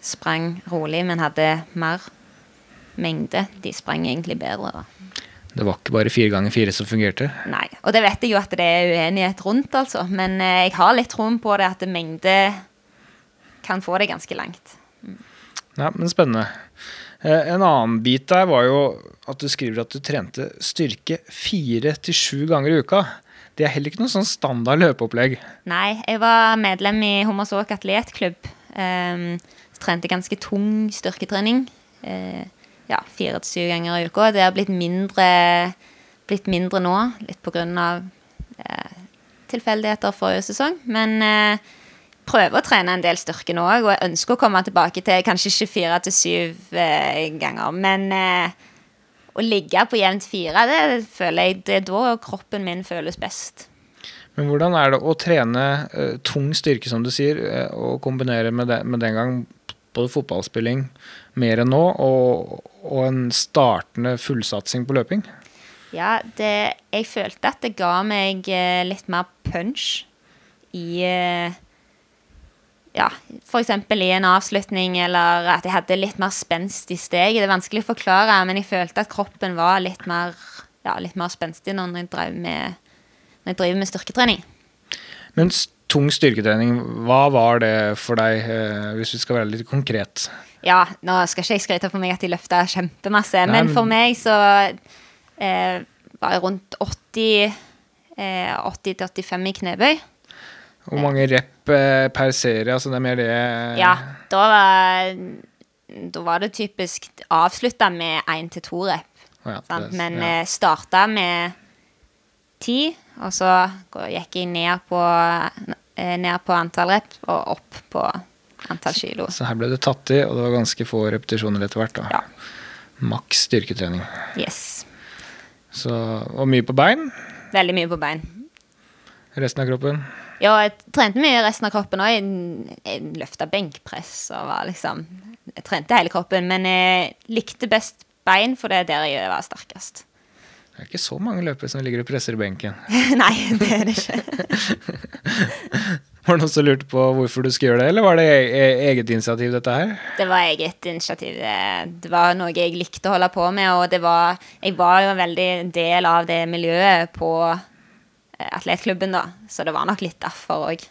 sprang rolig, men hadde mer mengde. De sprang egentlig bedre. da. Det var ikke bare fire ganger fire som fungerte? Nei, og det vet jeg jo at det er uenighet rundt, altså. Men eh, jeg har litt troen på det, at mengde kan få det ganske langt. Mm. Ja, men spennende. Eh, en annen bit der var jo at du skriver at du trente styrke fire til sju ganger i uka. Det er heller ikke noe sånn standard løpeopplegg. Nei, jeg var medlem i Hommersåk atletklubb. Um, trente ganske tung styrketrening. Uh, ja, fire til syv ganger i uka. Det har blitt mindre, blitt mindre nå, litt av eh, tilfeldigheter forrige sesong. Men eh, prøver å trene en del styrke nå òg, og jeg ønsker å komme tilbake til kanskje ikke fire til syv eh, ganger. Men eh, å ligge på jevnt fire, det føler jeg det er da kroppen min føles best. Men hvordan er det å trene eh, tung styrke, som du sier, eh, og kombinere med, det, med den gang både fotballspilling mer enn nå, og, og en startende fullsatsing på løping? Ja, det, jeg følte at det ga meg eh, litt mer punch i eh, Ja, f.eks. i en avslutning, eller at jeg hadde litt mer spenst i steget. Det er vanskelig å forklare, men jeg følte at kroppen var litt mer, ja, litt mer spenstig når jeg, drev med, når jeg driver med styrketrening. Men tung styrketrening, hva var det for deg, eh, hvis vi skal være litt konkret? Ja, nå skal ikke jeg skryte på meg at de løfta kjempemasse, Nei, men men- for meg så eh, var jeg rundt 80 eh, 80-85 i knebøy. Hvor mange rep eh, per serie? Altså det er mer det Ja, da var, da var det typisk avslutta med én til to rep. Ja, det- Men ja. eh, starta med ti, og så gikk jeg ned på, eh, ned på antall rep og opp på antall kilo. Så her ble det tatt i, og det var ganske få repetisjoner etter hvert. da. Ja. Maks styrketrening. Yes. Så, og mye på bein. Veldig mye på bein. Resten av kroppen. Ja, jeg trente mye resten av kroppen òg. Jeg, jeg løfta benkpress og var liksom Jeg trente hele kroppen, men jeg likte best bein, for det er der jeg var sterkest. Det er ikke så mange løpere som ligger og presser i benken. *laughs* Nei, det er det ikke. *laughs* Var det noen som lurte på hvorfor du skulle gjøre det, eller var det e e eget initiativ, dette her? Det var eget initiativ. Det, var noe jeg likte å holde på med, og det var Jeg var jo en veldig del av det miljøet på eh, atletklubben, da, så det var nok litt derfor òg.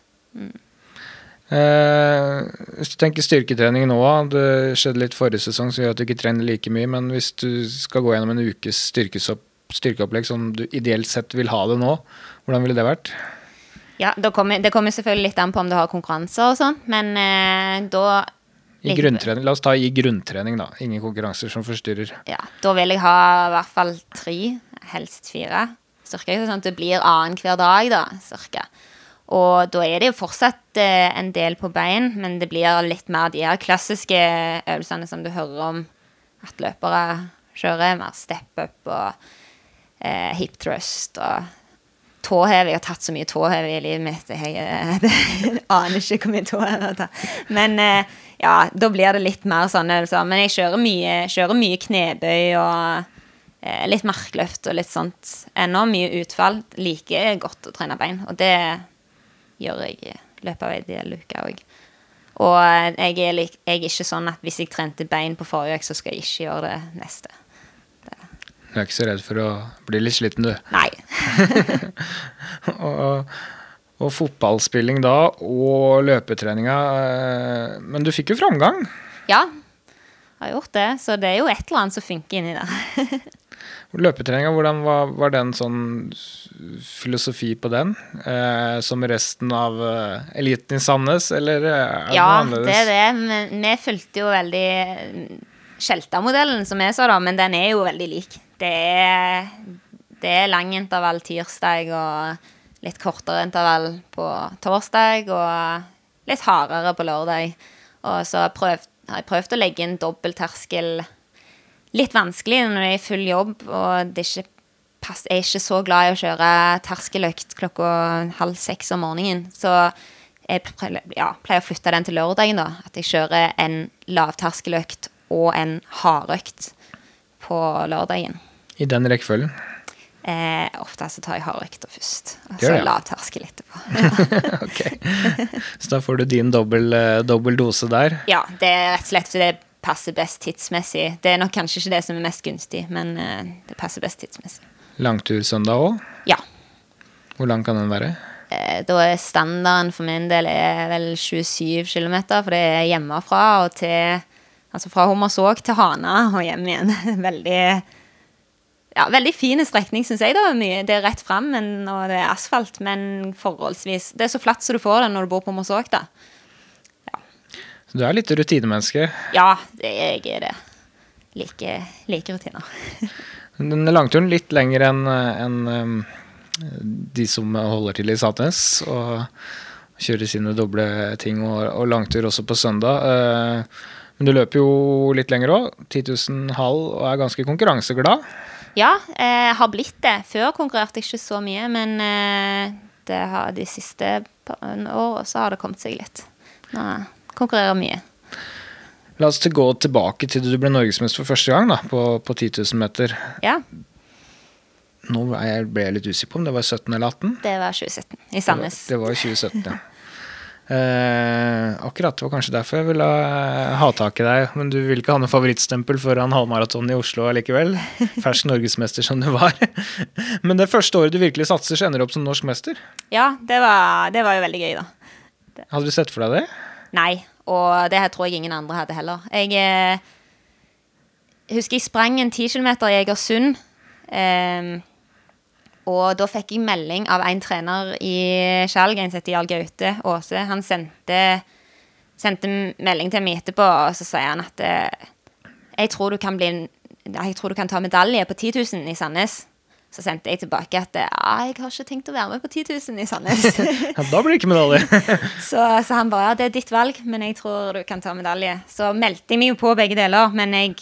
Eh, hvis du tenker styrketrening nå, det skjedde litt forrige sesong som gjør at du ikke trener like mye, men hvis du skal gå gjennom en ukes styrkeopplegg som du ideelt sett vil ha det nå, hvordan ville det vært? Ja, det kommer, det kommer selvfølgelig litt an på om du har konkurranser og sånn, men eh, da I grunntrening, La oss ta i grunntrening, da. Ingen konkurranser som forstyrrer. Ja, da vil jeg ha i hvert fall tre, helst fire styrker. Sånn at det blir annenhver dag, da, cirka. Og da er det jo fortsatt eh, en del på bein, men det blir litt mer de her klassiske øvelsene som du hører om at løpere kjører. Mer step up og eh, hip thrust og tåhev. Jeg har tatt så mye tåhev i livet mitt. Jeg jeg, jeg aner ikke hvor mye tåhev jeg har tatt. Men eh, ja, da blir det litt mer sånn øvelser. Men jeg kjører mye, kjører mye knebøy og eh, litt markløft og litt sånt. Ennå mye utfall. Liker godt å trene bein, og det gjør jeg i løpet av ei del uker òg. Og eh, jeg er, jeg er ikke sånn at hvis jeg trente bein på forrige uke, så skal jeg ikke gjøre det neste. Du er ikke så redd for å bli litt sliten, du. Nei. *laughs* og, og fotballspilling da, og løpetreninga. eh, Men du fikk jo framgang. Ja, jeg har gjort det. Så det er jo et eller annet som funker inni der. *laughs* Løpetreninga, hvordan var, var det en sånn filosofi på den? Eh, som resten av eh, eliten i Sandnes, eller eh, er det ja, annerledes? det er det. Men vi fulgte jo veldig Skjelta-modellen, som jeg sa, da, men den er jo veldig lik. Det er, det er lang intervall tirsdag og litt kortere intervall på torsdag og litt hardere på lørdag. Og så prøv, har jeg prøvd å legge inn dobbeltterskel litt vanskelig når det er full jobb, og det er ikke jeg er ikke så glad i å kjøre terskeløkt klokka halv seks om morgenen. Så jeg ja, pleier å flytte den til lørdagen, da. At jeg kjører en lavterskeløkt og en hardøkt på lørdagen. I den rekkefølgen. Eh, ofte så tar jeg hardøkta først, og så det, ja. lavterskel etterpå. *laughs* ok. Så da får du din dobbel, eh, dobbel dose der. Ja, det er rett og slett fordi det passer best tidsmessig. Det er nok kanskje ikke det som er mest gunstig, men eh, det passer best tidsmessig. Langtursøndag òg. Ja. Hvor lang kan den være? Eh, Da er standarden for min del er vel 27 km, for det er hjemmefra og til Altså fra Hommersåk til Hana og hjem igjen. *laughs* Veldig ja, veldig fin strekning, syns jeg. da. Mye, det er rett fram, men- og det er asfalt, men forholdsvis Det er så flatt som du får det når du bor på Mosåk, da. Så du er litt rutinemenneske. Ja, det, jeg er det. Like, like rutiner. *laughs* Den langturen litt lenger enn en, de som holder til i Satnes. og kjører sine doble ting, og, og langtur også på søndag. Eh, Men du løper jo litt lenger òg. 10 000 halv og er ganske konkurranseglad. Ja, jeg har blitt det. Før konkurrerte jeg ikke så mye, men eh, det har de siste årene så har det kommet seg litt. Nå konkurrerer mye. La oss gå tilbake til du ble norgesmester for første gang da, på, på 10 000 meter. Ja, Nå ble jeg, litt usikker på om det var 17 eller 18. det var 2017 i Sandnes. Det var i 2017, ja. Eh, akkurat, det var kanskje derfor jeg ville ha- ha tak i deg. Men du vil ikke ha noe favorittstempel foran halvmaraton i Oslo allikevel? *laughs* Fersk norgesmester som du var. *laughs* Men det første året du virkelig satser, så ender du opp som norsk mester. Ja, det var, det var jo veldig gøy, da. Hadde du sett for deg det? Nei, og det tror jeg ingen andre hadde heller. Jeg eh, husker jeg sprang en 10 km i Egersund. Eh, og da fikk jeg melding av en trener i Skjalg, en som heter Jarl Gaute Aase. Han sendte, sendte melding til meg etterpå, og så sier han at eh, jeg tror du kan bli jeg tror du kan ta medalje på 10 000 i Sandnes. Så sendte jeg tilbake at ja, jeg har ikke tenkt å være med på 10 000 i Sandnes. *laughs* Ja, da blir det ikke medalje. *laughs* Så, så han bare ja, det er ditt valg, men jeg tror du kan ta medalje. Så meldte jeg meg jo på begge deler, men jeg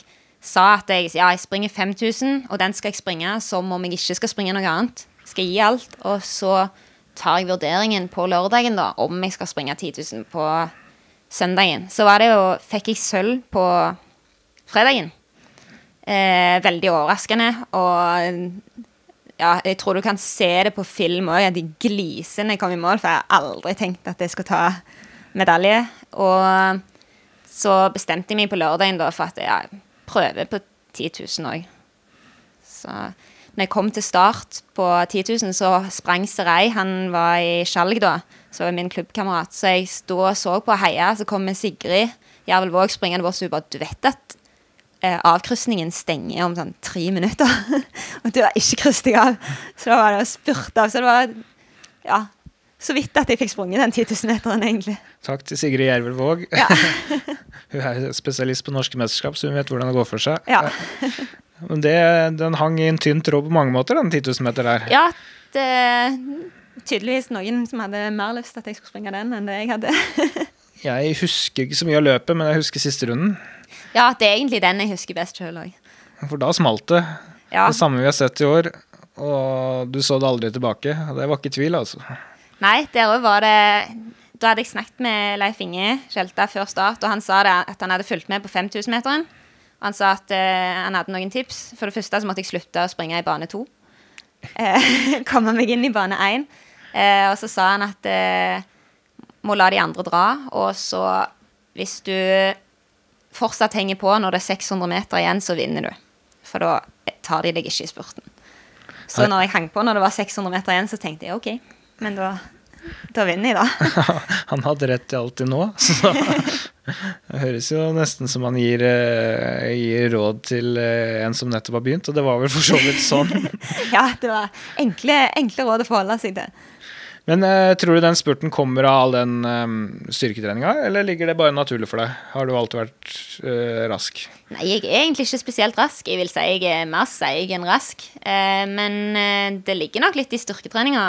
sa at jeg, ja, jeg springer 5000, og den skal jeg springe som om jeg ikke skal springe noe annet. Skal gi alt, og så tar jeg vurderingen på lørdagen da, om jeg skal springe 10 000 på søndagen. Så var det jo, fikk jeg sølv på fredagen. Eh, veldig overraskende, og ja, jeg tror du kan se det på film òg, at de gliser kom i mål, for jeg har aldri tenkt at jeg skal ta medalje. Og så bestemte jeg meg på lørdagen da for at jeg prøver på 10 000 òg. Så når jeg kom til start på 10 000, så sprang Serei. Han var i Skjalg da, så var min klubbkamerat. Så jeg sto og så på og heia, så kom Sigrid Jervel Våg springende bort, så hun bare Du vet at eh, avkrysningen stenger om sånn tre minutter. *laughs* og du har ikke krysset deg av. Så da var det å spurte av. Så det var ja, så vidt at jeg fikk sprunget den 10 000-meteren, egentlig. Takk til Sigrid Gjervel Våg. Ja. *laughs* Hun er spesialist på norske mesterskap, så hun vet hvordan det går for seg. Ja. Men det, den hang i en tynn tråd på mange måter, den 10 000 meter der. ja, det tydeligvis noen som hadde mer lyst til at jeg skulle springe den enn det jeg hadde. *laughs* Jeg husker ikke så mye av løpet, men jeg husker siste runden. ja, det er egentlig den jeg husker best sjøl òg. For da smalt det. Ja. Det samme vi har sett i år. Og du så det aldri tilbake. Det var ikke tvil, altså. Nei, der òg var det Da hadde jeg snakket med Leif Inge Skjelta før start, og han sa det at han hadde fulgt med på 5000-meteren. Og han sa at eh, han hadde noen tips. For det første så måtte jeg slutte å springe i bane to. Eh, *laughs* komme meg inn i bane én. Eh, og så sa han at eh, må la de andre dra, og så hvis du fortsatt henger på når det er 600 meter igjen, så vinner du. For da tar de deg ikke i spurten. Så når jeg hang på når det var 600 meter igjen, så tenkte jeg OK, men da, da vinner jeg, da. Han hadde rett til alltid nå, så *laughs* det høres jo nesten som han gir, eh, gir råd til eh, en som nettopp har begynt, og det var vel for så vidt sånn. *laughs* Ja, det var enkle, enkle råd å forholde seg til. Men eh, tror du den spurten kommer av all den eh, styrketreninga, eller ligger det bare naturlig for deg? Har du alltid vært eh, rask? Nei, jeg er egentlig ikke spesielt rask. Jeg vil si jeg er mer seig enn rask. Eh, men det ligger nok litt i styrketreninga.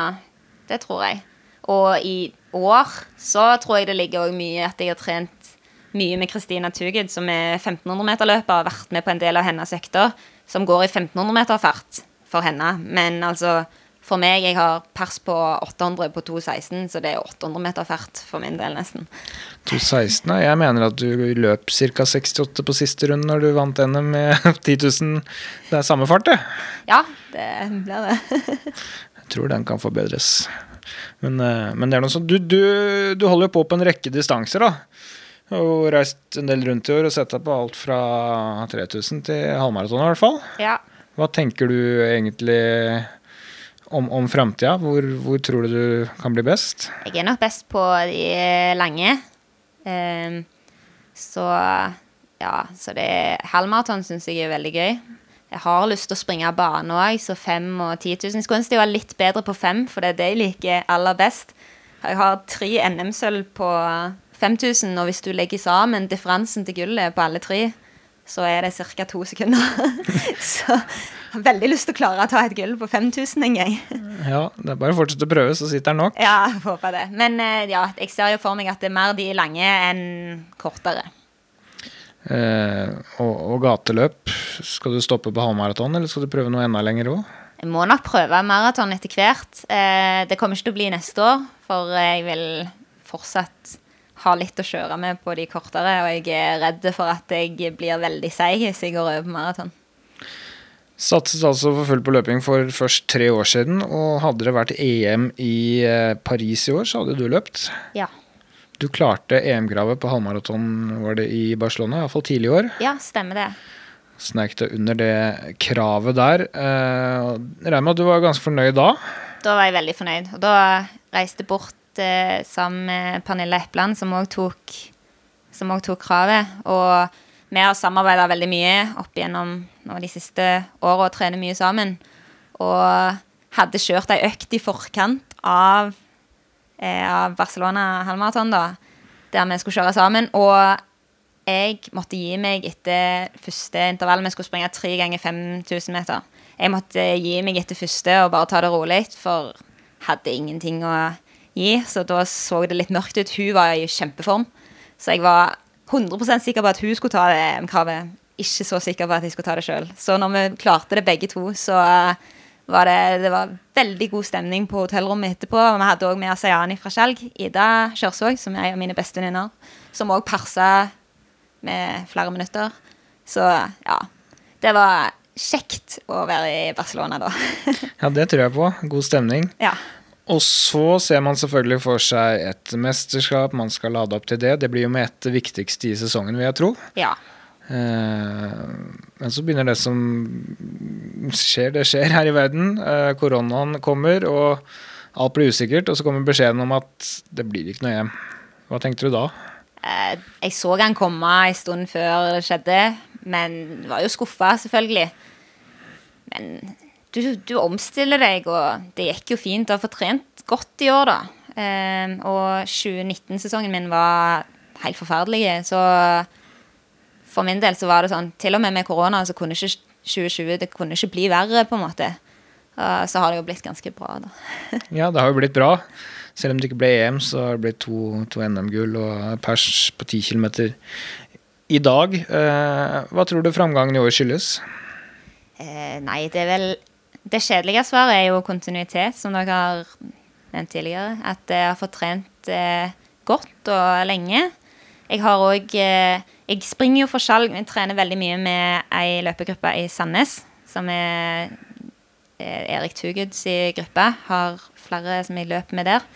Det tror jeg. Og i år så tror jeg det ligger òg mye at jeg har trent mye med Kristina Tugud, som er 1500-meterløper, og har vært med på en del av hennes økter, som går i 1500-meter-fart for henne. Men altså, for meg, jeg har pers på 800 på 2,16, så det er 800 meter fart for min del, nesten. 2,16, ja. Jeg mener at du løp ca. 68 på siste runde når du vant NM med *laughs* 10 000. Det er samme fart, det. Ja, det blir det. *laughs* Jeg tror den kan forbedres. Men, eh, men det er noe sånt. Du, du, du holder jo på på en rekke distanser, da. Og reist en del rundt i år og sett deg på alt fra 3000 til halvmaraton, i hvert fall. Ja. Hva tenker du egentlig om, om framtida? Hvor, hvor tror du du kan bli best? Jeg er nok best på de lange. Um, så ja, så det Halvmaraton syns jeg er veldig gøy. Jeg har lyst til å springe bane òg, så 5000 og 10 000. Skulle ønske jeg var litt bedre på 5, for det er det jeg liker aller best. Jeg har tre NM-sølv på 5000, og hvis du legger sammen differansen til gullet på alle tre, så er det ca. to sekunder. *laughs* så jeg har veldig lyst til å klare å ta et gull på 5000 en gang. Ja, det er bare å fortsette å prøve, så sitter den nok. Ja, jeg håper det. Men eh, ja, jeg ser jo for meg at det er mer de lange enn kortere. Eh, og, og gateløp, skal du stoppe på halvmaraton, eller skal du prøve noe enda lenger òg? Jeg må nok prøve maraton etter hvert. Eh, det kommer ikke til å bli neste år, for jeg vil fortsatt ha litt å kjøre med på de kortere, og jeg er redd for at jeg blir veldig seig hvis jeg går over på maraton. Satset altså for fullt på løping for først tre år siden, og hadde det vært EM i eh, Paris i år, så hadde du løpt. Ja. Du klarte EM-kravet på halvmaraton var det i Barcelona, iallfall tidlig i år. ja, stemmer det. Snek deg under det kravet der. Eh, Regner med at du var ganske fornøyd da? Da var jeg veldig fornøyd. Og da reiste jeg bort eh, sammen med Pernille Epland, som òg tok, tok kravet. Og vi har samarbeida veldig mye opp igjennom de siste åra og trener mye sammen. Og hadde kjørt ei økt i forkant av, av Barcelona halvmaraton, da, der vi skulle kjøre sammen. Og jeg måtte gi meg etter første intervall. Vi skulle springe tre ganger 5000 meter. Jeg måtte gi meg etter første og bare ta det rolig, for hadde ingenting å gi. Så da så det litt mørkt ut. Hun var i kjempeform, så jeg var 100% sikker på at hun skulle ta det EM-kravet. Ikke så sikker på at jeg skulle ta det sjøl. Så når vi klarte det begge to, så var det, det var veldig god stemning på hotellrommet etterpå. Og vi hadde òg med oss Ayani fra Skjelg, Ida Kjørsvåg, som er en av mine beste venninner, som òg persa med flere minutter. Så ja. Det var kjekt å være i Barcelona da. *laughs* Ja, det tror jeg på. God stemning. ja. Og så ser man selvfølgelig for seg et mesterskap, man skal lade opp til det. Det blir jo med ett det viktigste i sesongen, vil jeg tro. ja. Eh, men så begynner det som skjer, det skjer her i verden. Eh, koronaen kommer, og alt blir usikkert. Og så kommer beskjeden om at det blir ikke noe EM. Hva tenkte du da? Eh, Jeg så han komme en stund før det skjedde, men var jo skuffa, selvfølgelig. Men du, du omstiller deg, og det gikk jo fint. Du har fått trent godt i år, da. Og 2019-sesongen min var helt forferdelig, så for min del så var det sånn Til og med med korona så kunne ikke 2020 det kunne ikke bli verre, på en måte. Og så har det jo blitt ganske bra, da. *laughs* Ja, det har jo blitt bra. Selv om det ikke ble EM, så har det blitt to, to NM-gull og pers på 10 km i dag. Eh, hva tror du framgangen i år skyldes? Eh, nei, det er vel Det kjedelige svaret er jo kontinuitet, som dere har nevnt tidligere. At jeg har fått trent eh, godt og lenge. Jeg har òg eh, Jeg springer jo for skjalg. Jeg trener veldig mye med ei løpegruppe i Sandnes, som er eh, Erik Tuguds gruppe. Har flere som jeg løper med der.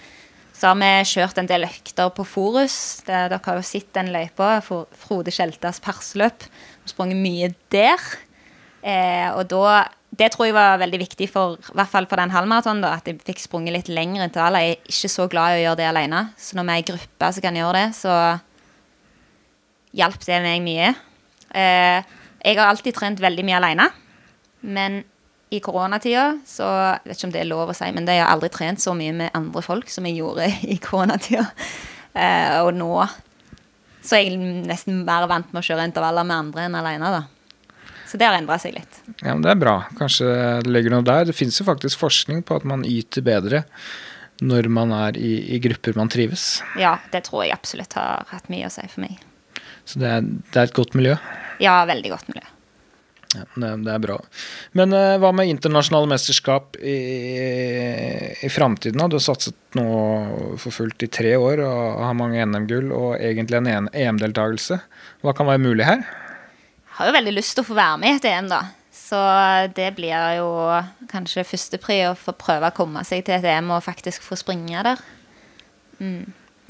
Så har vi kjørt en del økter på Forus. Der, dere har jo sett den løypa. Frode Skjeltas persløp. Sprunget mye der. Eh, og da Det tror jeg var veldig viktig for i hvert fall for den halvmaratonen. At jeg fikk sprunget litt lengre intervaller. Jeg er ikke så glad i å gjøre det alene. Så når vi er i gruppe som kan gjøre det, så hjalp det meg mye. Eh, jeg har alltid trent veldig mye alene. Men i koronatida så jeg vet ikke om det er lov å si, men jeg har aldri trent så mye med andre folk som jeg gjorde *laughs* i koronatida. Eh, og nå så er jeg nesten mer vant med å kjøre intervaller med andre enn alene. da. Så det har endra seg litt. Ja, men Det er bra. Kanskje det ligger noe der. Det finnes jo faktisk forskning på at man yter bedre når man er i, i grupper man trives. Ja, det tror jeg absolutt har hatt mye å si for meg. Så det er, det er et godt miljø. Ja, veldig godt miljø. Ja, det, det er bra. Men uh, hva med internasjonale mesterskap i, i framtiden? Du har satset nå for fullt i tre år og har mange NM-gull og egentlig en EM-deltakelse. Hva kan være mulig her? Jeg har jo veldig lyst til å få være med i et EM, da. Så det blir jo kanskje førstepri å få prøve å komme seg til et EM og faktisk få springe der.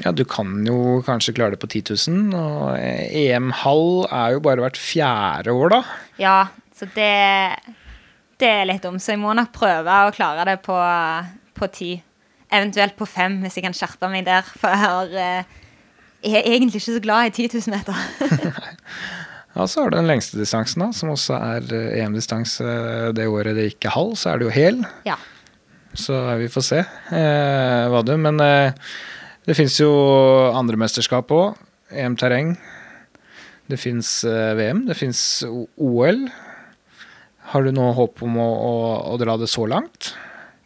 Ja, Du kan jo kanskje klare det på 10 000. Og EM-hall er jo bare hvert fjerde år, da. Ja, så det, det er litt om. Så jeg må nok prøve å klare det på, på ti. Eventuelt på fem, hvis jeg kan skjerpe meg der. For jeg, har, eh, jeg er egentlig ikke så glad i 10 000 meter. *laughs* Ja, Så har du den lengste distansen, da, som også er eh, EM-distanse. Det året det ikke er halv, så er det jo hel. Ja. Så vi får se eh, hva du Men eh, det fins jo andre mesterskap òg. EM-terreng. Det fins eh, VM. Det fins OL. Har du noe håp om å, å, å dra det så langt?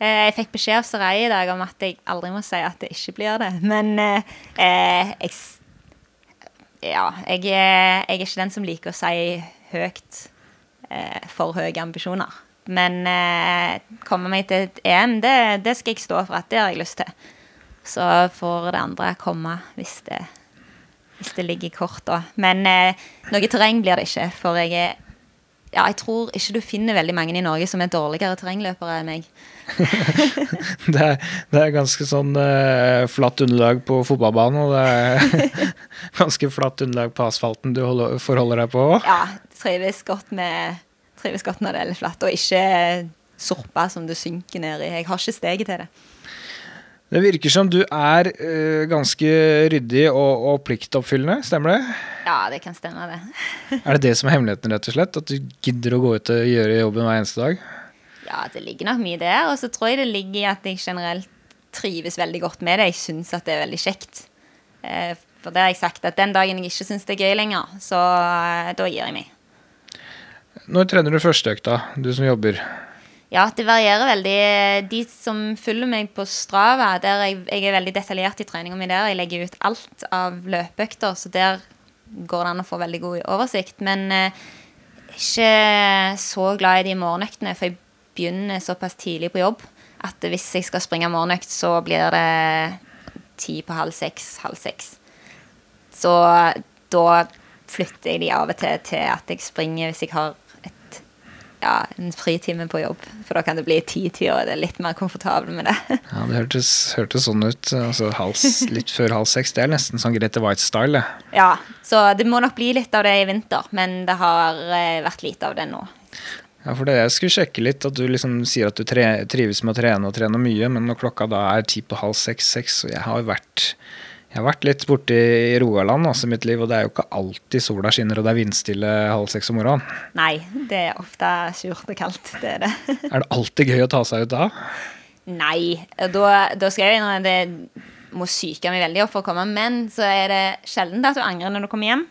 Eh, Jeg fikk beskjed av Sarai i dag om at jeg aldri må si at det ikke blir det. Men eh, eh, jeg Ja, jeg, jeg er ikke den som liker å si høyt eh, for høye ambisjoner. Men eh, komme meg til et EM, det, det skal jeg stå for at det har jeg lyst til. Så får det andre komme hvis det, hvis det ligger i kort. Men eh, noe terreng blir det ikke, for jeg er ja, jeg tror ikke du finner veldig mange i Norge som er dårligere terrengløpere enn meg. *laughs* det, er, det, er, ganske sånn uh, flatt underlag på fotballbanen, og det er *laughs* ganske flatt underlag på asfalten du holder, forholder deg på òg. Ja, trives godt med trives godt når det er litt flatt, og ikke sorpa som du synker ned i. Jeg har ikke steget til det. Det virker som du er uh, ganske ryddig og, og, pliktoppfyllende, stemmer det? Ja, det kan stemme, det. *laughs* er det det som er hemmeligheten, rett og slett? At du gidder å gå ut og gjøre jobben hver eneste dag? Ja, det ligger nok mye der. Og så tror jeg det ligger i at jeg generelt trives veldig godt med det. Jeg syns at det er veldig kjekt. Uh, for det har jeg sagt at den dagen jeg ikke syns det er gøy lenger, så uh, da gir jeg meg. Når trener du første økta, du som jobber? Ja, det varierer veldig. De som følger meg på Strava, der jeg, jeg er veldig detaljert i treninga mi der. Jeg legger ut alt av løpeøkter, så der går det an å få veldig god oversikt. Men eh, ikke så glad i de morgenøktene, for jeg begynner såpass tidlig på jobb at hvis jeg skal springe morgenøkt, så blir det ti på halv seks, halv seks. Så da flytter jeg de av og til til at jeg springer hvis jeg har ja, en fritime på jobb. For da kan det bli ti-tid, og det er litt mer komfortabel med det. *laughs* Ja, Det hørtes, hørtes sånn ut. Altså hals, litt før halv seks. Det er nesten sånn Grete White-style. Ja, så det må nok bli litt av det i vinter, men det har eh, vært lite av det nå. Ja, for det jeg skulle sjekke litt, at du liksom sier at du tre, trives med å trene og trene mye, men når klokka da er ti på halv seks-seks, og jeg har vært jeg har vært litt borti Rogaland også i mitt liv, og det er jo ikke alltid sola skinner og det er vindstille halv seks om morgenen. Nei, det er ofte surt og kaldt. Det er det. *laughs* er det alltid gøy å ta seg ut da? Nei. Da, da skal jeg innrømme det må syke meg veldig opp for å komme, men så er det sjelden at du angrer når du kommer hjem.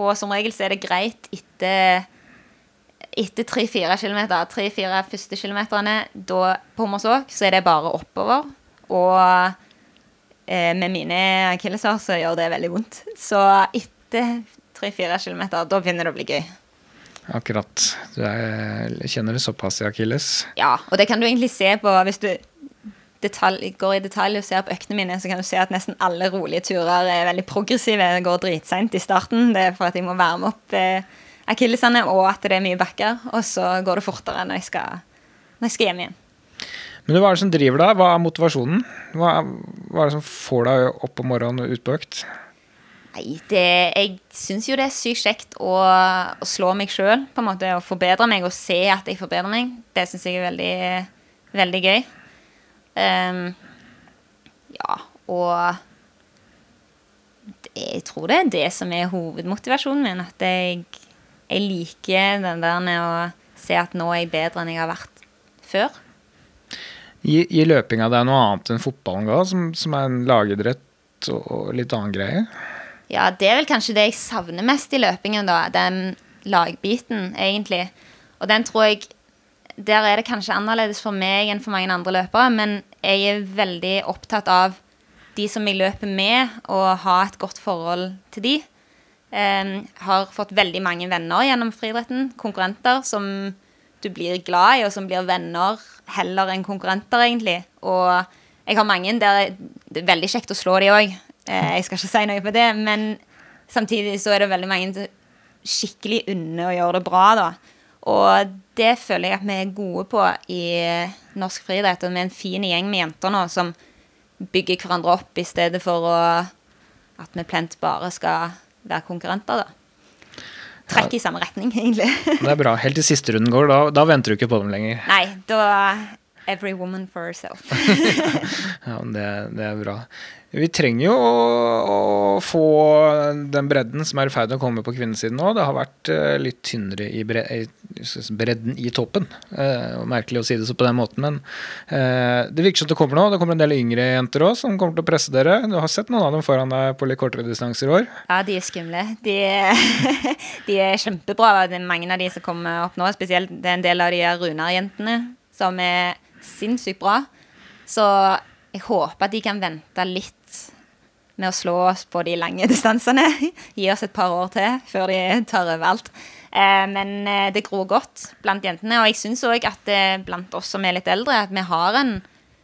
Og som regel så er det greit etter etter tre-fire kilometer, tre-fire første kilometerne da, på Hommersåk, så er det bare oppover. Og med mine akilleshår så gjør det veldig vondt. Så etter tre-fire kilometer, da begynner det å bli gøy. Akkurat. Du er, kjenner det såpass i akilles? Ja, og det kan du egentlig se på hvis du detalj, går i detalj og ser på øktene mine, så kan du se at nesten alle rolige turer er veldig progressive. Det går dritseint i starten. Det er for at jeg må varme opp eh, akillesene, og at det er mye bakker. Og så går det fortere når jeg skal, når jeg skal hjem igjen. Men hva er det som driver deg? Hva er motivasjonen? Hva er, hva er det som får deg opp om morgenen og ut på økt? Nei, det, jeg syns jo det er sykt kjekt å, å slå meg sjøl, på en måte. Å forbedre meg og se at jeg forbedrer meg. Det syns jeg er veldig, veldig gøy. Um, ja, og det, jeg tror det er det som er hovedmotivasjonen min. At jeg, jeg liker den der med å se at nå er jeg bedre enn jeg har vært før. Gir, gir løpinga deg noe annet enn fotballen ga, som, som, er en lagidrett og litt annen greie? Ja, det er vel kanskje det jeg savner mest i løpingen, da. Den lagbiten, egentlig. Og den tror jeg Der er det kanskje annerledes for meg enn for mange andre løpere, men jeg er veldig opptatt av de som jeg løper med, og ha et godt forhold til de. Um, har fått veldig mange venner gjennom friidretten. Konkurrenter som du blir glad i, og som blir venner heller enn konkurrenter, egentlig. Og jeg har mange der det er veldig kjekt å slå de òg. Eh, jeg skal ikke si noe på det, men samtidig så er det veldig mange som skikkelig unner å gjøre det bra, da. Og det føler jeg at vi er gode på i norsk friidrett, og vi er en fin gjeng med jenter nå som bygger hverandre opp i stedet for å, at vi plent bare skal være konkurrenter, da trekk i samme retning, *laughs* egentlig. det er bra. Helt til siste runden går, da, da venter du ikke på dem lenger. Nei, da Every woman for herself. *laughs* ja, det, det, er bra. Vi trenger jo å, å, få den bredden som er i ferd med å komme på kvinnesiden nå. Det har vært uh, litt tynnere i bre bredden i toppen. Eh, merkelig å si det så på den måten, men eh, det virker som det kommer nå. Det kommer en del yngre jenter òg som kommer til å presse dere. Du har sett noen av dem foran deg på litt kortere distanser i år? Ja, de er skumle. De, *laughs* de er kjempebra. Det er mange av de som kommer opp nå, spesielt det er en del av de Runar-jentene som er sinnssykt bra. Så jeg håper at de kan vente litt med å slå oss på de lange *laughs* distansene. Gi oss et par år til før de tar over alt. Eh, men eh, det gror godt blant jentene. Og jeg syns òg at det blant oss som er litt eldre, at vi har en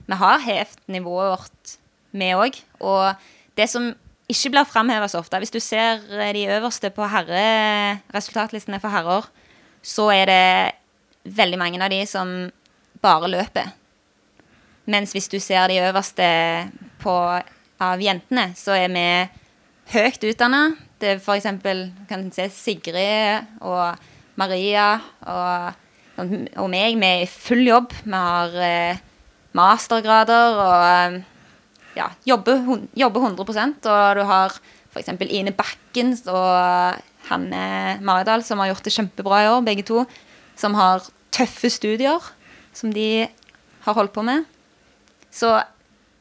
Vi har hevt nivået vårt, vi òg. Og det som ikke blir framheva så ofte Hvis du ser eh, de øverste på herre, resultatlistene for herrer, så er det veldig mange av de som bare løpet. Mens hvis du ser de øverste på, av jentene, så er vi høyt utdanna. Det er eksempel kan se Sigrid og Maria og, og meg. Vi er i full jobb. Vi har eh, mastergrader og ja, jobber, jobber 100% Og du har f.eks. Ine Bakken og Hanne Maridal, som har gjort det kjempebra i år, begge to. Som har tøffe studier som de har holdt på med. Så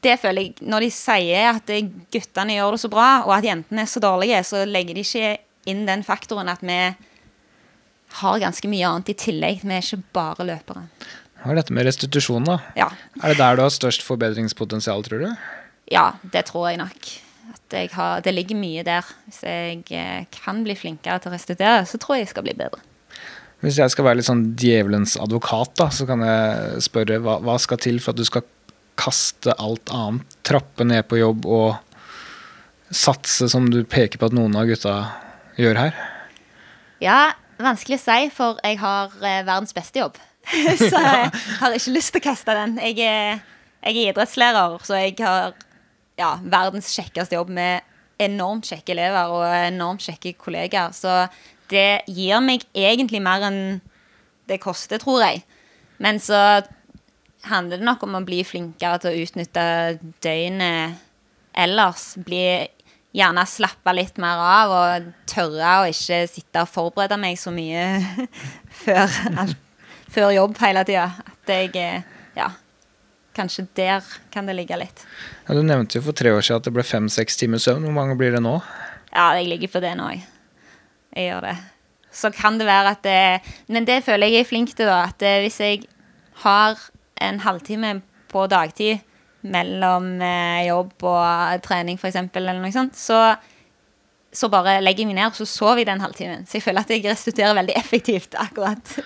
det føler jeg Når de sier at guttene gjør det så bra, og at jentene er så dårlige, så legger de ikke inn den faktoren at vi har ganske mye annet i tillegg. Vi er ikke bare løpere. Hva er dette med restitusjon, da? Ja. Er det der du har størst forbedringspotensial, tror du? Ja, det tror jeg nok. Jeg har, det ligger mye der. Hvis jeg eh, kan bli flinkere til å restituere, så tror jeg jeg skal bli bedre. Hvis jeg skal være litt sånn djevelens advokat, da, så kan jeg spørre hva, hva skal til for at du skal kaste alt annet, trappe ned på jobb og satse som du peker på at noen av gutta gjør her? Ja, vanskelig å si, for jeg har eh, verdens beste jobb. *laughs* så *laughs* jeg har ikke lyst til å kaste den. Jeg er, jeg er idrettslærer, så jeg har ja, verdens kjekkeste jobb med enormt kjekke elever og enormt kjekke kollegaer. Så det gir meg egentlig mer enn det koster, tror jeg. Men så handler det nok om å bli flinkere til å utnytte døgnet ellers. Bli gjerne slappe litt mer av og tørre å ikke sitte og forberede meg så mye *laughs* før, alt, før jobb hele tida. At jeg eh, Ja. Kanskje der kan det ligge litt. Ja, du nevnte jo for tre år siden at det ble fem-seks timers søvn. Hvor mange blir det nå? Ja, jeg ligger på det nå, jeg. Jeg gjør det. Så kan det være at det Men det føler jeg er flink til, da. At det, hvis jeg har en halvtime på dagtid mellom eh, jobb og trening, f.eks., eller noe sånt, så, så bare legger jeg meg ned, og så sover jeg den halvtimen. Så jeg føler at jeg restituerer veldig effektivt akkurat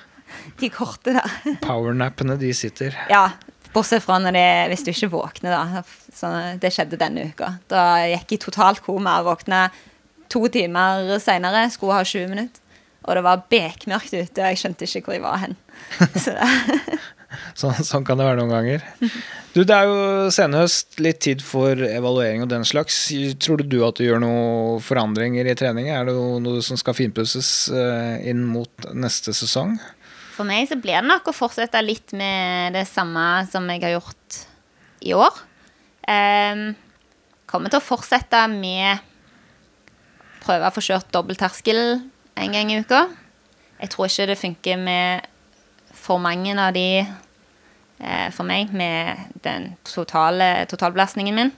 de korte der. Powernappene, de sitter. Ja, bortsett fra når det, hvis du ikke våkner, da. Så det skjedde denne uka. Da gikk jeg totalt koma og våkna to timer seinere. Skulle ha 20 minutter. Og det var bekmørkt ute, og jeg skjønte ikke hvor jeg var hen. *laughs* Så det, Sånn, sånn kan det være noen ganger. Du, Det er jo senhøst, litt tid for evaluering og den slags. Tror du at du gjør noen forandringer i trening? Er det noe som skal finpusses eh, inn mot neste sesong? for meg så blir det nok å fortsette litt med det samme som jeg har gjort i år. Um, kommer til å fortsette med prøve å få kjørt dobbeltterskel en gang i uka. Jeg tror ikke det funker med for mange av de eh, for meg med den totale totalbelastningen min.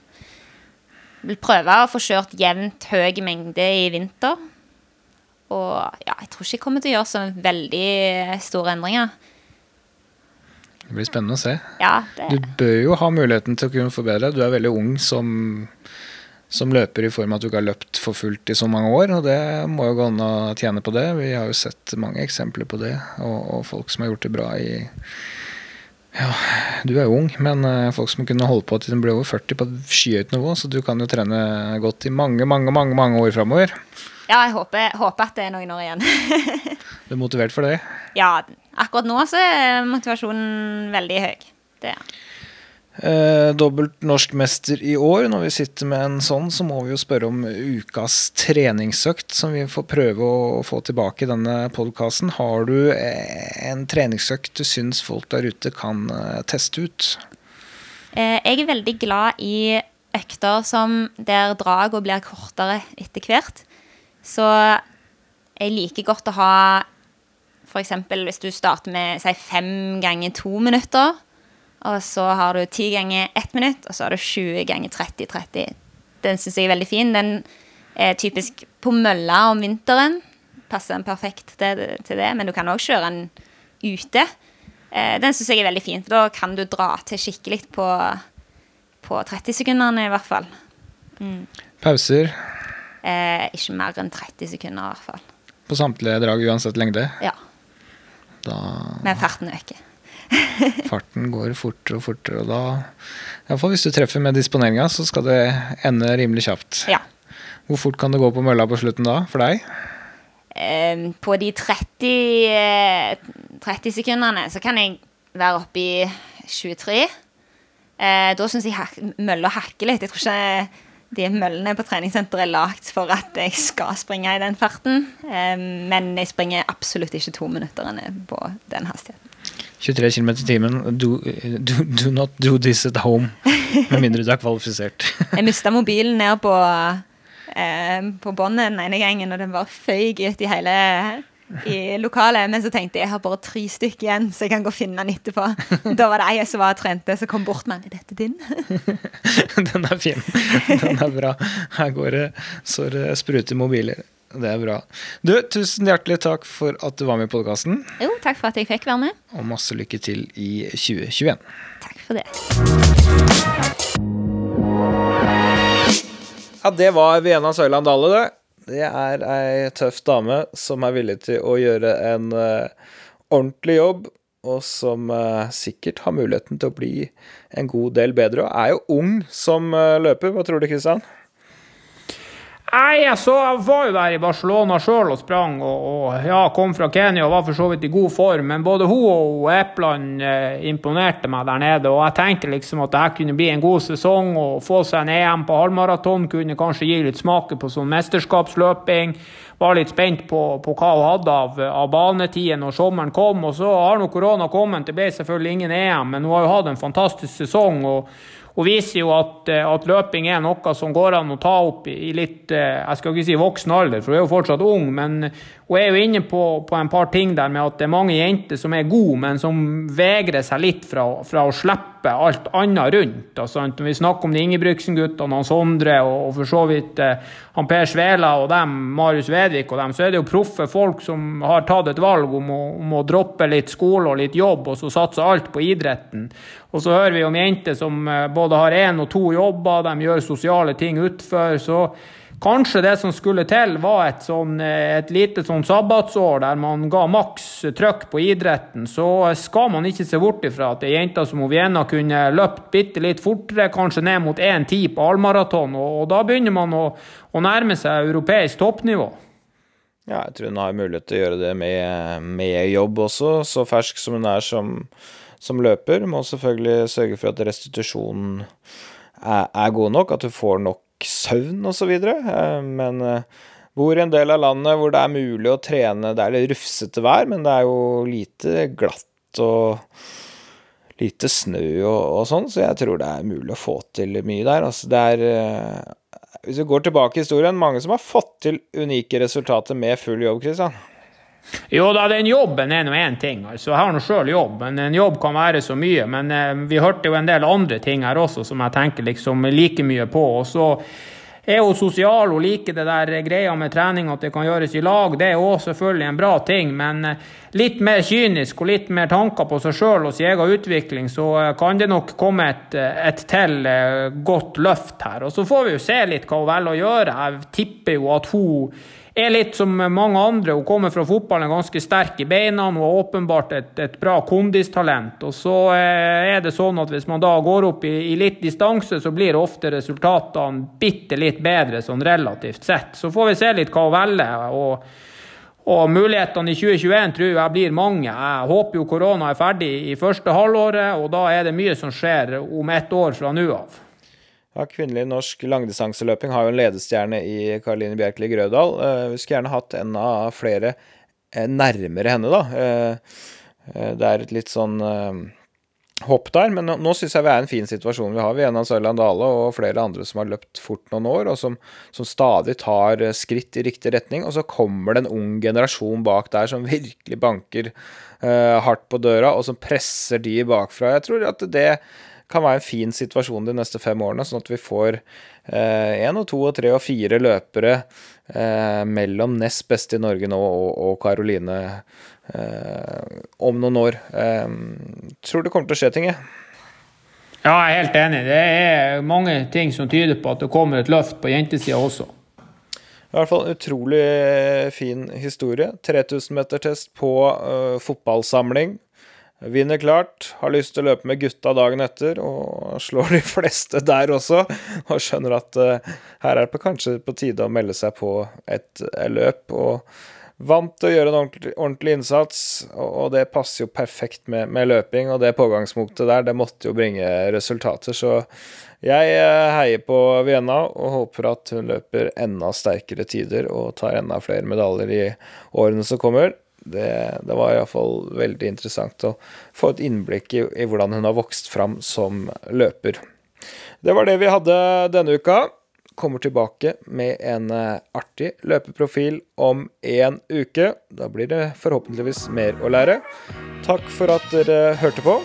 Vil prøve å få kjørt jevnt høy mengde i vinter. Og ja, jeg tror ikke jeg kommer til å gjøre så veldig store endringer. Det blir spennende å se. Ja, det, Du bør jo ha muligheten til å kunne forbedre. Du er veldig ung som, som løper i form av at du ikke har løpt for fullt i så mange år, og det må jo gå an å tjene på det. Vi har jo sett mange eksempler på det, og, og folk som har gjort det bra i ja, du er jo ung, men eh, folk som kunne holde på til de ble over 40 på et skyhøyt nivå, så du kan jo trene godt i mange, mange, mange, mange år framover. ja jeg håper, håper at det er noen år igjen. *laughs* Du er motivert for det? ja, akkurat nå så er motivasjonen veldig høy. Det er. Eh, dobbelt norskmester i år. Når vi sitter med en sånn, så må vi jo spørre om ukas treningsøkt, som vi får prøve å få tilbake i denne podkasten. Har du eh, en treningsøkt du syns folk der ute kan eh, teste ut? Eh, jeg er veldig glad i økter som der dragene blir kortere etter hvert. Så jeg liker godt å ha f.eks. hvis du starter med si, fem ganger to minutter, og så har du ti ganger ett minutt, og så har du 20 ganger 30-30. Den syns jeg er veldig fin. Den er typisk på mølla om vinteren. Passer den perfekt til, til det, men du kan òg kjøre den ute. Eh, den syns jeg er veldig fin, for da kan du dra til skikkelig på, på 30 sekundene, i hvert fall. Pauser Eh, ikke mer enn 30 sekunder, i hvert fall. på samtlige drag uansett lengde. Ja, Da Men farten øker. *laughs* farten går fortere og fortere, og da Iallfall hvis du treffer med disponeringa, så skal det ende rimelig kjapt. Ja. Hvor fort kan det gå på mølla på slutten da, for deg? Eh, på de 30, eh, 30 sekundene så kan jeg være oppe i 23. Eh, da syns jeg mølla hakker litt. Jeg tror ikke de møllene på treningssenteret er lagd for at jeg skal springe i den farten. Eh, men jeg springer absolutt ikke to minutter på den hastigheten. 23 km i timen. Do, do, do not do this at home. Med mindre du er kvalifisert. *laughs* Jeg mista mobilen ned på, eh, på båndet den ene gangen, og den bare føyk ut i hele i lokalet. Men så tenkte jeg jeg har bare tre stykker igjen, så jeg kan gå og finne den etterpå. *laughs* Da var det ei som var trente, som kom bort med den. Er dette din? *laughs* Den er fin. Den er bra. Her går det så det spruter mobiler. Det er bra. Du, tusen hjertelig takk for at du var med i podkasten, Jo, takk for at jeg fikk være med. og masse lykke til i 2021. Takk for det. Ja, det var Viena Søyland Dale, det. Det er ei tøff dame som er villig til å gjøre en uh, ordentlig jobb, og som uh, sikkert har muligheten til å bli en god del bedre, og er jo ung som uh, løper. Hva tror du, Kristian? Nei, jeg, så, jeg var jo der i Barcelona sjøl og sprang, og, og ja, kom fra Kenya og var for så vidt i god form. Men både hun og Epland eh, imponerte meg der nede, og jeg tenkte liksom at det her kunne bli en god sesong. Og få seg en EM på halvmaraton kunne kanskje gi litt smake på sånn mesterskapsløping. Var litt spent på, på hva hun hadde av, av banetid når sommeren kom. Og så har nå korona kommet, det ble selvfølgelig ingen EM, men hun har jo hatt en fantastisk sesong. og hun viser jo at, eh, at, løping er noe som går an å ta opp i litt eh, jeg skal ikke si voksen alder, for hun er jo fortsatt ung. Men hun er jo inne på, på en par ting der med at det er mange jenter som er gode, men som vegrer seg litt fra, fra å slippe alt annet rundt. Altså, når vi snakker om de Ingebrigtsen-guttene, Sondre og, og, for så vidt eh, han Per Svela og dem, Marius Vedvik og dem, så er det jo proffe folk som har tatt et valg om å, om å droppe litt skole og litt jobb, og så satse alt på idretten. Og så hører vi om jenter som både har én og to jobber, de gjør sosiale ting utfor. Så kanskje det som skulle til, var et, sånn, et lite sånn sabbatsår der man ga maks trøkk på idretten. Så skal man ikke se bort ifra at ei jente som Vienna kunne løpt bitte litt fortere, kanskje ned mot 1,10 på allmaraton. Og, og, da begynner man å, å nærme seg europeisk toppnivå. Ja, jeg tror hun har mulighet til å gjøre det med, med jobb også, så fersk som hun er som som løper. Må selvfølgelig sørge for at restitusjonen er, god nok, at du får nok søvn osv. Men bor i en del av landet hvor det er mulig å trene Det er litt rufsete vær, men det er jo lite glatt og lite snø og, og sånn, så jeg tror det er mulig å få til mye der. Altså, det er Hvis vi går tilbake i historien, mange som har fått til unike resultater med full jobb, Kristian. Jo da, den jobben er nå én ting. altså Jeg har nå sjøl jobb, men en jobb kan være så mye. Men eh, vi hørte jo en del andre ting her også som jeg tenker liksom like mye på. Og så er hun sosial hun liker det der greia med trening, at det kan gjøres i lag. Det er òg selvfølgelig en bra ting, men litt mer kynisk og litt mer tanker på seg sjøl og sin egen utvikling, så kan det nok komme et, et til godt løft her. Og så får vi jo se litt hva hun velger å gjøre. Jeg tipper jo at hun er litt som mange andre. Hun kommer fra fotballen ganske sterk i beina. Hun har åpenbart et, et bra kondistalent. Og så er det sånn at hvis man da går opp i, i litt distanse, så blir ofte resultatene bitte litt bedre sånn relativt sett. Så får vi se litt hva hun velger. og og mulighetene i 2021 tror jeg blir mange. Jeg håper jo korona er ferdig i første halvåret, og da er det mye som skjer om ett år fra nå av. Ja, Kvinnelig norsk langdistanseløping har jo en ledestjerne i Karoline Bjerkeli Grødal. Vi skulle gjerne hatt en av flere nærmere henne, da. Det er et litt sånn hopp der, men nå, syns jeg vi er i en fin situasjon. Vi har Vena Sørland Dale og flere andre som har løpt fort noen år, og som, som, stadig tar skritt i riktig retning. Og så kommer det en ung generasjon bak der som virkelig banker hardt på døra, og som presser de bakfra. Jeg tror at det kan være en fin situasjon de neste fem årene, sånn at vi får én eh, og to og tre og fire løpere eh, mellom nest beste i Norge nå og Karoline eh, om noen år. tror det kommer til å skje ting, jeg. Ja, jeg er helt enig. Det er mange ting som tyder på at det kommer et løft på jentesida også. I hvert fall utrolig fin historie. 3000-metertest på uh, fotballsamling. Vinner klart, har lyst til å løpe med gutta dagen etter, og slår de *laughs* fleste der også. Og skjønner at uh, her er det kanskje på tide å melde seg på et et løp. og Vant til å gjøre en ordentlig, ordentlig innsats, og det passer jo perfekt med, med, løping. Og det pågangsmotet der, det måtte jo bringe resultater. Så jeg eh, heier på Vienna og håper at hun løper enda sterkere tider og tar enda flere medaljer i årene som kommer. Det, det var iallfall veldig interessant å få et innblikk i, i hvordan hun har vokst fram som løper. Det var det vi hadde denne uka kommer tilbake med en eh, artig løpeprofil om én uke. Da blir det forhåpentligvis mer å lære. Takk for at dere hørte på.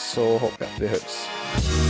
Så håper jeg at vi høres.